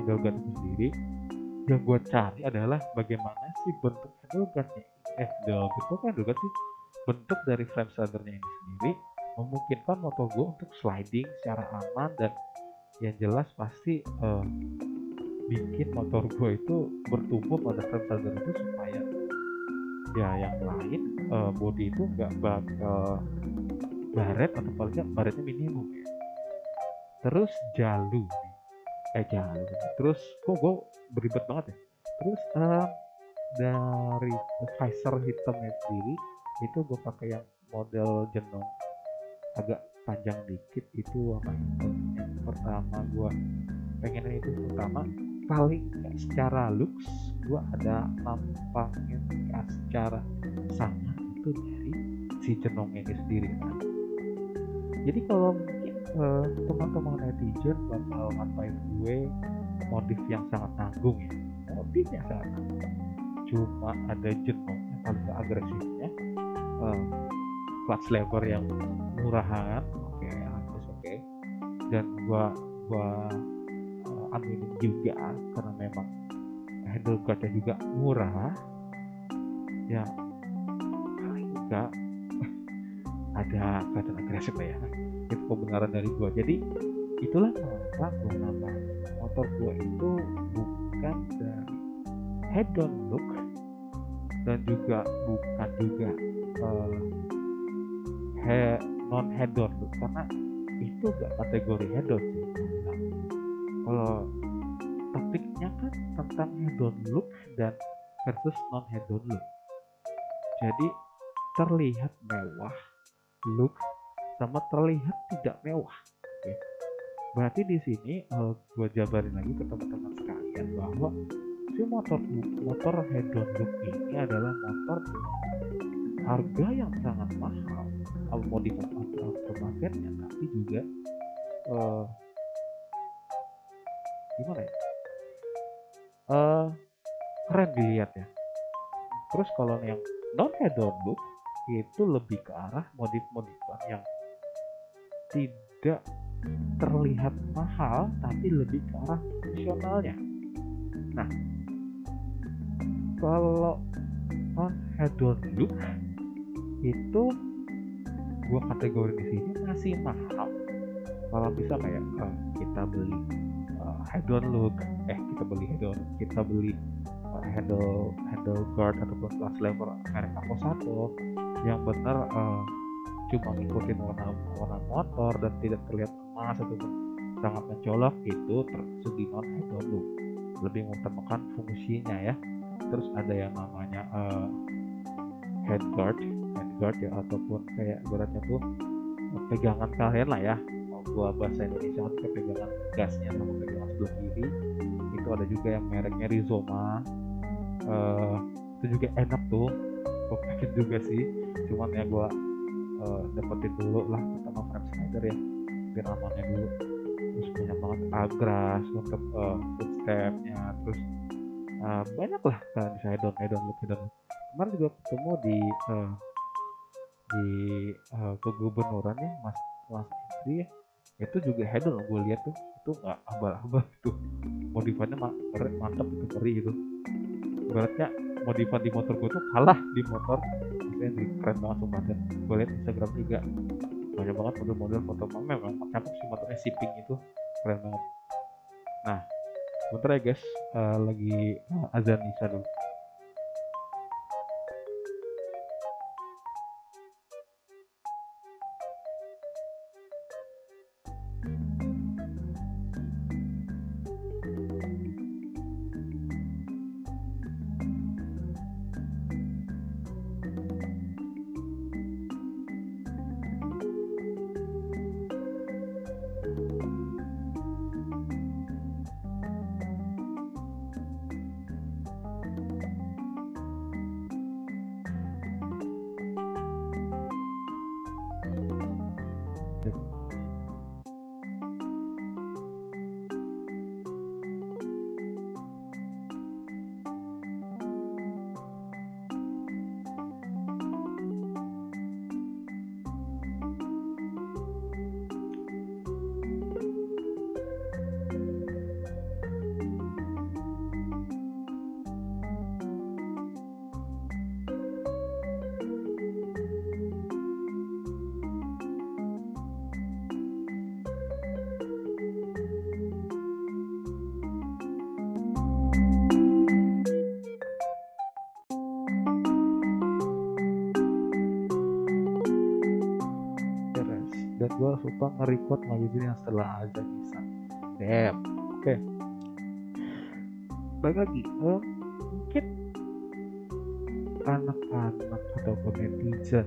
C: handle guard itu sendiri yang gue cari adalah bagaimana sih bentuk guardnya eh guard kan guard sih? Bentuk dari frame slidernya ini sendiri memungkinkan motor gue untuk sliding secara aman dan yang jelas pasti uh, bikin motor gue itu bertumbuh pada frame slider itu supaya ya yang lain uh, body itu nggak bakal baret atau paling nggak baretnya minimum ya. Terus jalu eh jalu terus kok gue beribet banget ya? Terus uh, dari visor hitamnya sendiri itu gue pakai yang model jenong agak panjang dikit itu apa yang pertama gue pengen itu pertama paling secara looks gue ada nampaknya secara sama itu dari si jenong ini sendiri jadi kalau uh, teman-teman netizen bakal ngatain gue motif yang sangat nanggung ya. Motif yang sangat nanggung. Cuma ada jenong yang paling agresifnya. Uh, clutch lever yang murahan oke okay, harus oke. Okay. dan gua gua uh, aminin juga karena memang handle guardnya juga murah. Ya paling enggak ada kelihatan agresif lah ya itu kebenaran dari gua. Jadi itulah kenapa nambah motor gua itu bukan dari head on look dan juga bukan juga uh, he, non head on look. Karena itu gak kategori head on sih. Kalau topiknya kan tentang head on look dan versus non head on look. Jadi terlihat mewah look sama terlihat tidak mewah Oke. berarti di sini uh, gue jabarin lagi ke teman-teman sekalian bahwa si motor motor head on look ini adalah motor harga yang sangat mahal. Di aftermarketnya tapi juga eh, gimana ya? Eh keren dilihat ya. Terus kalau yang non head on look itu lebih ke arah modif-modifan yang tidak terlihat mahal tapi lebih ke arah fungsionalnya nah kalau on look itu gua kategori di sini masih mahal. Kalau bisa kayak eh, kita beli eh, head on look eh kita beli head on kita beli eh, handle handle guard ataupun glass lever merek Ako satu yang benar eh, cuma ngikutin warna warna motor dan tidak terlihat emas ataupun sangat mencolok itu termasuk di non head on look lebih mengutamakan fungsinya ya. Terus ada yang namanya eh, head guard head guard ya ataupun kayak ibaratnya tuh eh, pegangan kalian lah ya. Kalau gua bahasa Indonesia itu pegangan gasnya sama pegangan sebelah kiri. Itu ada juga yang mereknya Rizoma. Eh, itu juga enak tuh. Pengen juga sih. Cuman ya gua eh, dapetin dulu lah pertama frame slider ya biar amannya dulu. Terus banyak banget agras untuk eh, footstepnya terus eh, banyak lah kan hedon look hedon look. kemarin juga ketemu di eh, di eh, kegubernuran ya mas mas Indri ya. Itu juga hedon gue lihat tuh itu nggak abal-abal tuh modifannya ma- keren mantap itu keri gitu. Ibaratnya modifan di motor gue tuh kalah di motor Mas Indri keren banget sumpah dan gue lihat Instagram juga. Banyak banget model-model foto memang cakep sih motornya shipping itu. Keren banget. Nah bentar ya guys. Eh, lagi eh, azan Isya dulu nge-record magazine yang setelah azan Isya damn. Oke. Baik lagi eh, mungkin anak-anak ataupun netizen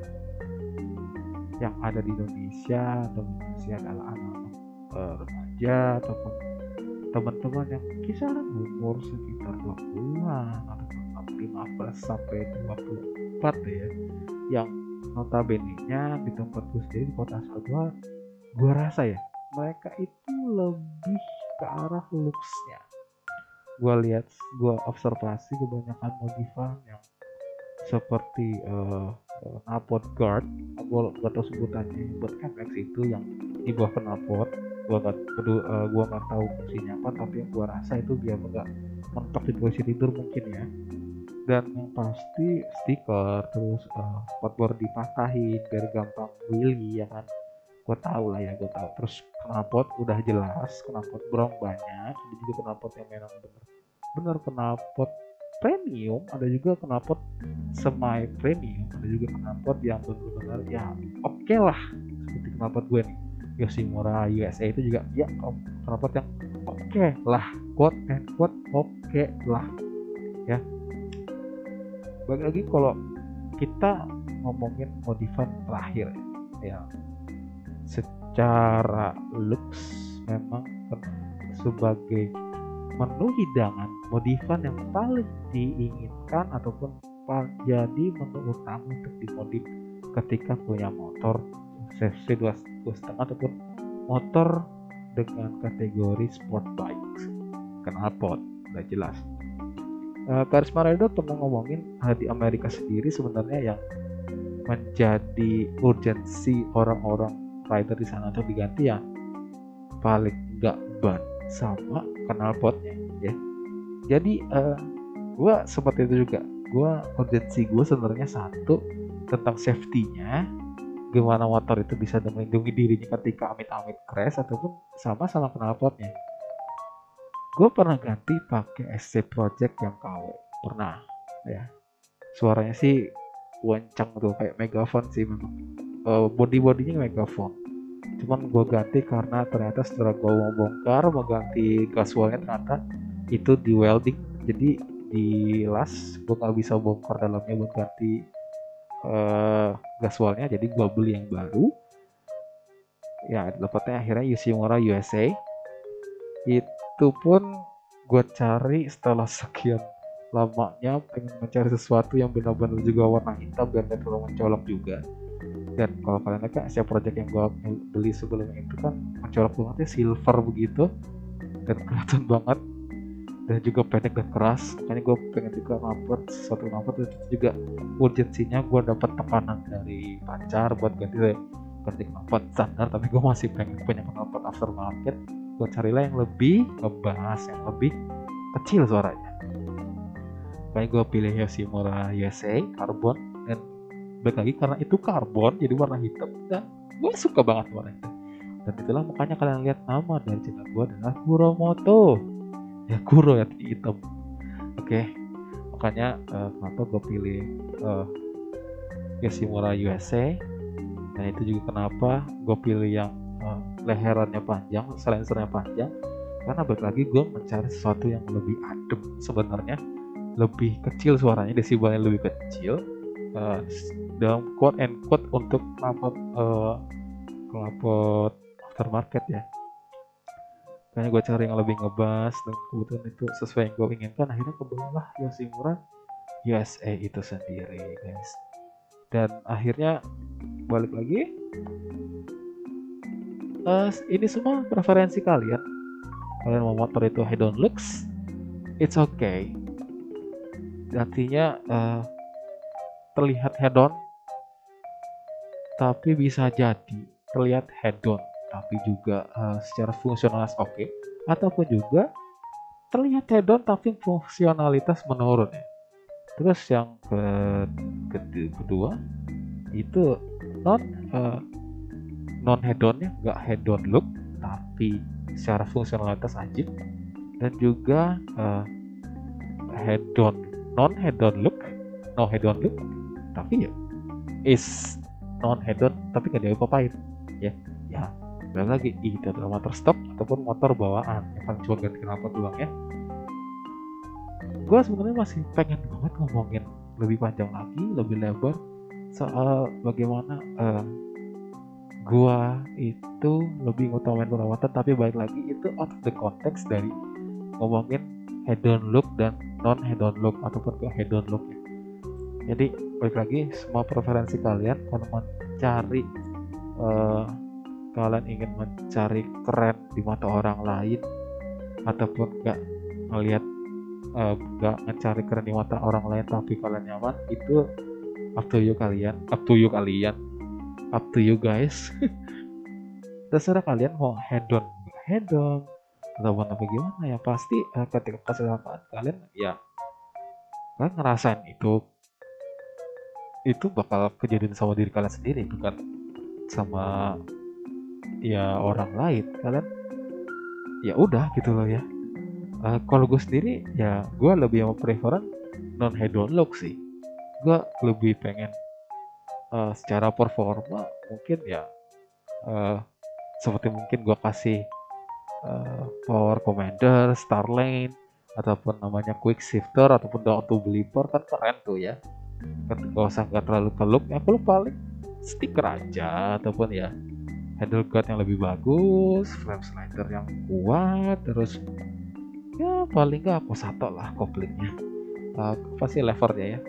C: yang ada di Indonesia atau Indonesia adalah anak-anak eh, remaja ataupun teman-teman yang kisaran umur sekitar 20-an atau 15 sampai 24 deh ya yang notabene nya di tempat gue sendiri di kota asal gue rasa ya mereka itu lebih ke arah looksnya. Gue lihat gue observasi kebanyakan modifan yang seperti eh eh, knalpot guard. Gue gak tahu sebutannya buat MX itu yang di bawah knalpot. Gue gak peduli gue gak tahu fungsinya apa tapi yang gue rasa itu biar gak mentok di posisi tidur mungkin ya. Dan yang pasti stiker terus uh, spotboard dipatahin biar gampang wheelie ya kan gue tahu lah ya gue tahu. Terus knalpot udah jelas knalpot brong banyak ada juga knalpot yang memang bener. Bener knalpot premium ada juga knalpot semi premium ada juga knalpot yang bener-bener ya oke lah. Seperti knalpot gue nih Yoshimura USA itu juga ya knalpot yang oke lah. Quote and quote oke lah ya. Balik lagi kalau kita ngomongin modifan terakhir ya secara looks memang sebagai menu hidangan modifan yang paling diinginkan ataupun jadi menu utama untuk dimodif ketika punya motor CC dua dua setengah ataupun motor dengan kategori sport bikes knalpot udah jelas. Uh, Karisma Rider pernah ngomongin uh, di Amerika sendiri sebenarnya yang menjadi urgensi orang-orang rider di sana untuk diganti ya paling nggak ban sama knalpotnya ya. Jadi uh, gue seperti itu juga gue urgensi gue sebenarnya satu tentang safety-nya gimana motor itu bisa melindungi dirinya ketika amit-amit crash ataupun sama sama knalpotnya gue pernah ganti pakai SC Project yang KW pernah ya. Suaranya sih wancang tuh kayak megaphone sih memang uh, body bodinya megaphone. Cuman gue ganti karena ternyata setelah gue mau bongkar mau ganti gaswalnya ternyata itu di welding. Jadi di las gue nggak bisa bongkar dalamnya buat ganti uh, gaswalnya jadi gue beli yang baru. Ya dapatnya akhirnya Yoshimura USA itu pun gue cari setelah sekian lamanya pengen mencari sesuatu yang benar-benar juga warna hitam dan gak terlalu mencolok juga dan kalau kalian lihat kan siapa project yang gue beli sebelum itu kan mencolok banget ya silver begitu. Dan kelihatan banget. Dan juga pendek dan keras. Makanya gue pengen juga ngupload sesuatu ngupload. Itu juga urgensinya gue dapat tekanan dari pacar buat ganti ganti knalpot standar. Tapi gue masih pengen punya knalpot aftermarket. Gue carilah yang lebih ngebahas yang lebih kecil suaranya. Makanya gue pilih Yoshimura USA Carbon. Dan balik lagi karena itu karbon jadi warna hitam. Dan gue suka banget warna itu dan itulah makanya kalian lihat nama dari channel gue adalah Kuromoto. Ya Kuro ya hitam. Oke okay. makanya uh, kenapa gue pilih uh, Yoshimura USA dan itu juga kenapa gue pilih yang uh, leherannya panjang silencernya panjang. Karena balik lagi gue mencari sesuatu yang lebih adem sebenarnya. Lebih kecil suaranya desibelnya lebih kecil. Uh, dalam quote and quote untuk knalpot uh, knalpot aftermarket ya. Makanya gue cari yang lebih ngebas dan kebetulan itu sesuai yang gue inginkan. Akhirnya kebetulan Yoshimura USA itu sendiri guys. Dan akhirnya balik lagi. Uh, ini semua preferensi kalian. Kalian mau motor itu head on looks it's okay. Artinya uh, terlihat head on tapi bisa jadi terlihat head on tapi juga uh, secara fungsionalitas oke okay, ataupun juga terlihat hedon tapi fungsionalitas menurun ya. Terus yang ke, ke kedua itu non uh, non hedonnya nggak hedon look tapi secara fungsionalitas anjing dan juga uh, hedon non hedon look no hedon look tapi ya is non hedon tapi nggak diapa-apain. Ya. Ya balik lagi itu adalah motor stok ataupun motor bawaan. Yang paling cuma ganti knalpot doang ya. Gue sebenarnya masih pengen banget ngomongin lebih panjang lagi lebih lebar soal bagaimana uh, gua itu lebih ngutamain perawatan tapi balik lagi itu out of the context dari ngomongin head on look dan non head on look ataupun ke head on look jadi balik lagi semua preferensi kalian kalau mencari uh, kalian ingin mencari keren di mata orang lain ataupun nggak melihat eh, nggak uh, mencari keren di mata orang lain tapi kalian nyaman itu up to you kalian up to you kalian up to you guys. Terserah kalian mau head on head on ataupun apa gimana ya pasti uh, ketika kesalahan kalian ya kalian ngerasain itu itu bakal kejadian sama diri kalian sendiri bukan sama ya orang lain kalian ya udah gitu loh ya. Uh, kalau gue sendiri ya gue lebih mau preferan non head on look sih. Gue lebih pengen uh, secara performa mungkin ya uh, seperti mungkin gue kasih uh, power commander star lane ataupun namanya quick shifter ataupun down to kan keren tuh ya kan gak usah nggak terlalu keluk ya kalau paling stiker aja ataupun ya handle guard yang lebih bagus, frame slider yang kuat, terus ya paling nggak aku satu lah koplingnya. Uh, pasti levernya ya.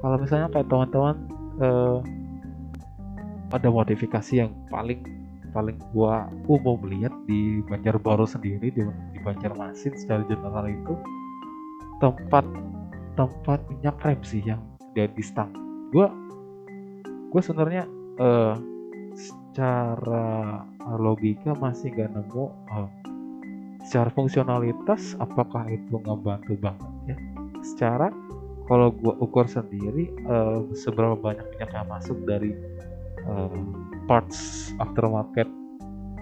C: Kalau misalnya kayak teman-teman uh, ada modifikasi yang paling paling gua umum lihat di Banjarbaru sendiri di, di Banjarmasin secara general itu tempat tempat minyak rem sih yang dia di stang gua gua sebenarnya eh secara logika masih gak nemu eh, secara fungsionalitas apakah itu ngebantu banget ya. Secara kalau gua ukur sendiri eh, seberapa banyak minyak yang masuk dari eh, parts aftermarket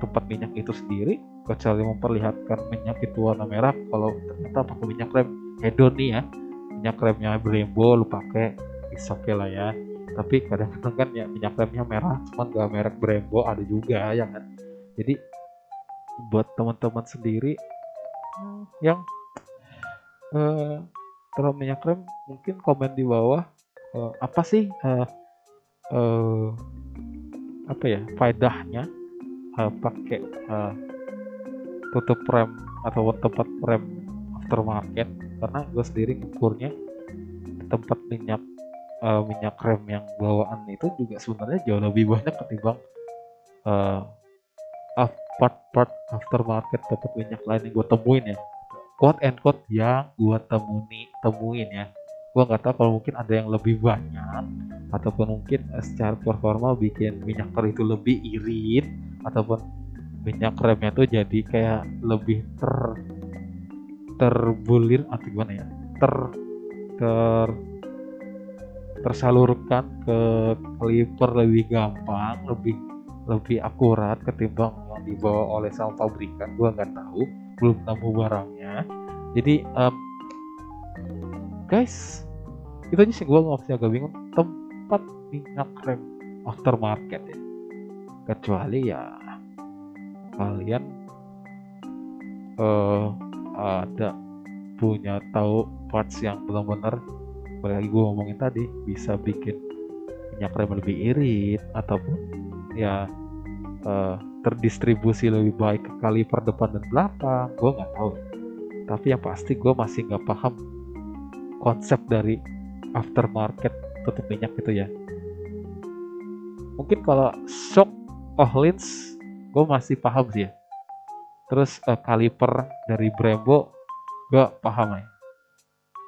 C: tempat minyak itu sendiri kecuali memperlihatkan minyak itu warna merah kalau ternyata pakai minyak rem hedon nih ya minyak remnya Brembo lu pakai is oke lah ya. Tapi kadang-kadang kan ya minyak remnya merah cuman gak merek Brembo ada juga ya kan? Jadi buat teman-teman sendiri yang eh terlalu minyak rem mungkin komen di bawah eh, apa sih eh eh, apa ya faedahnya eh, pakai eh, tutup rem atau tempat rem aftermarket karena gue sendiri ngukurnya tempat minyak eh, minyak rem yang bawaan itu juga sebenarnya jauh lebih banyak ketimbang eh, af- part-part aftermarket tempat minyak lain yang gue temuin ya. Quote and quote yang gue temui temuin ya. Gue nggak tahu kalau mungkin ada yang lebih banyak ataupun mungkin eh, secara performa bikin minyak rem itu lebih irit ataupun minyak remnya tuh jadi kayak lebih ter terbulir atau gimana ya? Ter ter tersalurkan ke kaliper lebih gampang lebih lebih akurat ketimbang yang dibawa oleh sama pabrikan gua nggak tahu belum nemu barangnya. Jadi em, guys itu aja sih gua masih agak bingung tempat minyak rem aftermarket ya. Kecuali ya kalian eh ada punya tahu parts yang benar-benar balik lagi gue ngomongin tadi bisa bikin minyak rem lebih irit ataupun ya eh, terdistribusi lebih baik ke kaliper depan dan belakang gue nggak tahu. Tapi yang pasti gue masih nggak paham konsep dari aftermarket tutup minyak itu ya. Mungkin kalau shock Ohlins gue masih paham sih ya terus eh, kaliper dari Brembo gue paham ya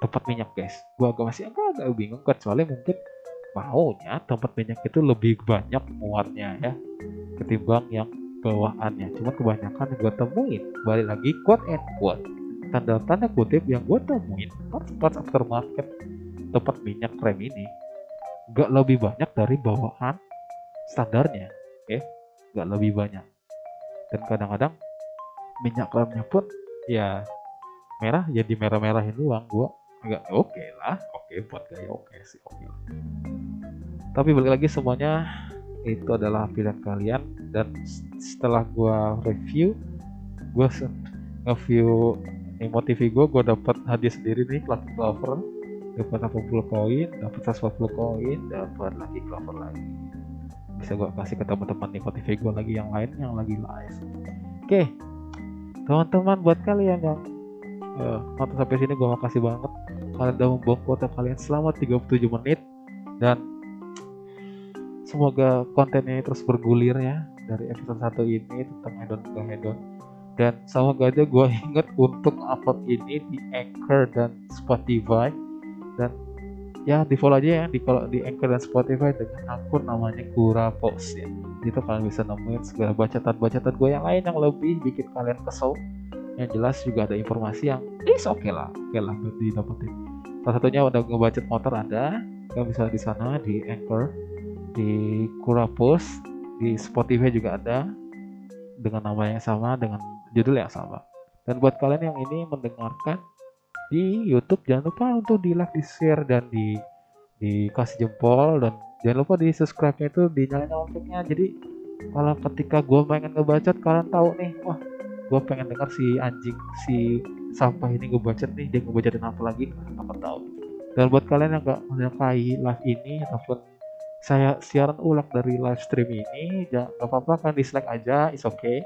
C: tempat minyak guys. Gue agak masih agak agak bingung kecuali mungkin maunya tempat minyak itu lebih banyak muatnya ya ketimbang yang bawaannya. Cuma kebanyakan yang gue temuin balik lagi quote and quote. Tanda tanda kutip yang gue temuin parts aftermarket tempat minyak rem ini gak lebih banyak dari bawaan standarnya oke? Gak lebih banyak. Dan kadang-kadang minyak remnya pun ya merah jadi merah-merahin doang gua. Agak oke lah oke buat gaya oke sih oke. Lah tapi balik lagi semuanya itu adalah pilihan kalian. Dan setelah gua review gua nge-view Nemo TV gua gua dapat hadiah sendiri nih lucky clover dapat 80 koin dapat 140 koin dapat lagi clover lagi. Bisa gua kasih ke teman-teman Nemo gua lagi yang lain yang lagi live. Oke teman-teman buat kalian yang nonton sampai sini gue makasih banget. Kalian udah membuang kuota kalian selama 37 menit. Dan semoga kontennya terus bergulir ya dari episode 1 ini tentang hedon ke hedon. Dan semoga aja gue inget untuk upload ini di Anchor dan Spotify. Dan ya di follow aja ya di di Anchor dan Spotify dengan akun namanya Kura Post ya itu kalian bisa nemuin segala bacaan-bacaan gue yang lain yang lebih bikin kalian kesel. Yang jelas juga ada informasi yang is oke lah oke lah buat didapetin. Salah satunya udah ngebacet motor ada kalian bisa di sana di Anchor di Kurapos di Spotify juga ada dengan nama yang sama dengan judul yang sama. Dan buat kalian yang ini mendengarkan di YouTube jangan lupa untuk di like di share dan di dikasih jempol dan jangan lupa di subscribe nya itu dinyalain loncengnya. Jadi kalau ketika gue pengen ngebacot kalian tahu nih wah gue pengen dengar si anjing si sampah ini ngebacot nih dia ngebacotin apa lagi? Akan tahu? Dan buat kalian yang gak menyukai live ini ataupun saya siaran ulang dari live stream ini jangan gak apa-apa kan dislike aja is okay.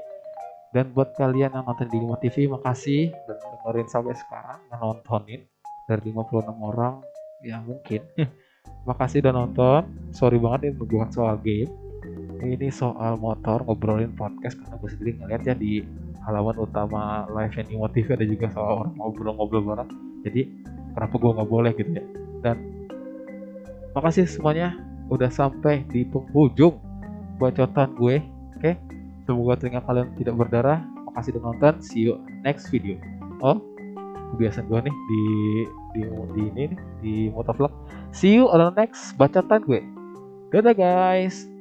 C: Dan buat kalian yang nonton di Lima TV makasih dan dengerin sampai sekarang nontonin dari 56 orang ya mungkin makasih udah nonton. Sorry banget ini bukan soal game. Ini soal motor ngobrolin podcast karena gue sendiri ngeliat ya di halaman utama live and Imo TV ada juga soal orang ngobrol-ngobrol bareng. Jadi kenapa gue nggak boleh gitu ya? Dan makasih semuanya udah sampai di penghujung bacotan gue oke? Semoga telinga kalian tidak berdarah. Makasih udah nonton. See you next video. Oh kebiasaan gue nih di di di ini di motovlog see you on the next bacotan gue. Dadah guys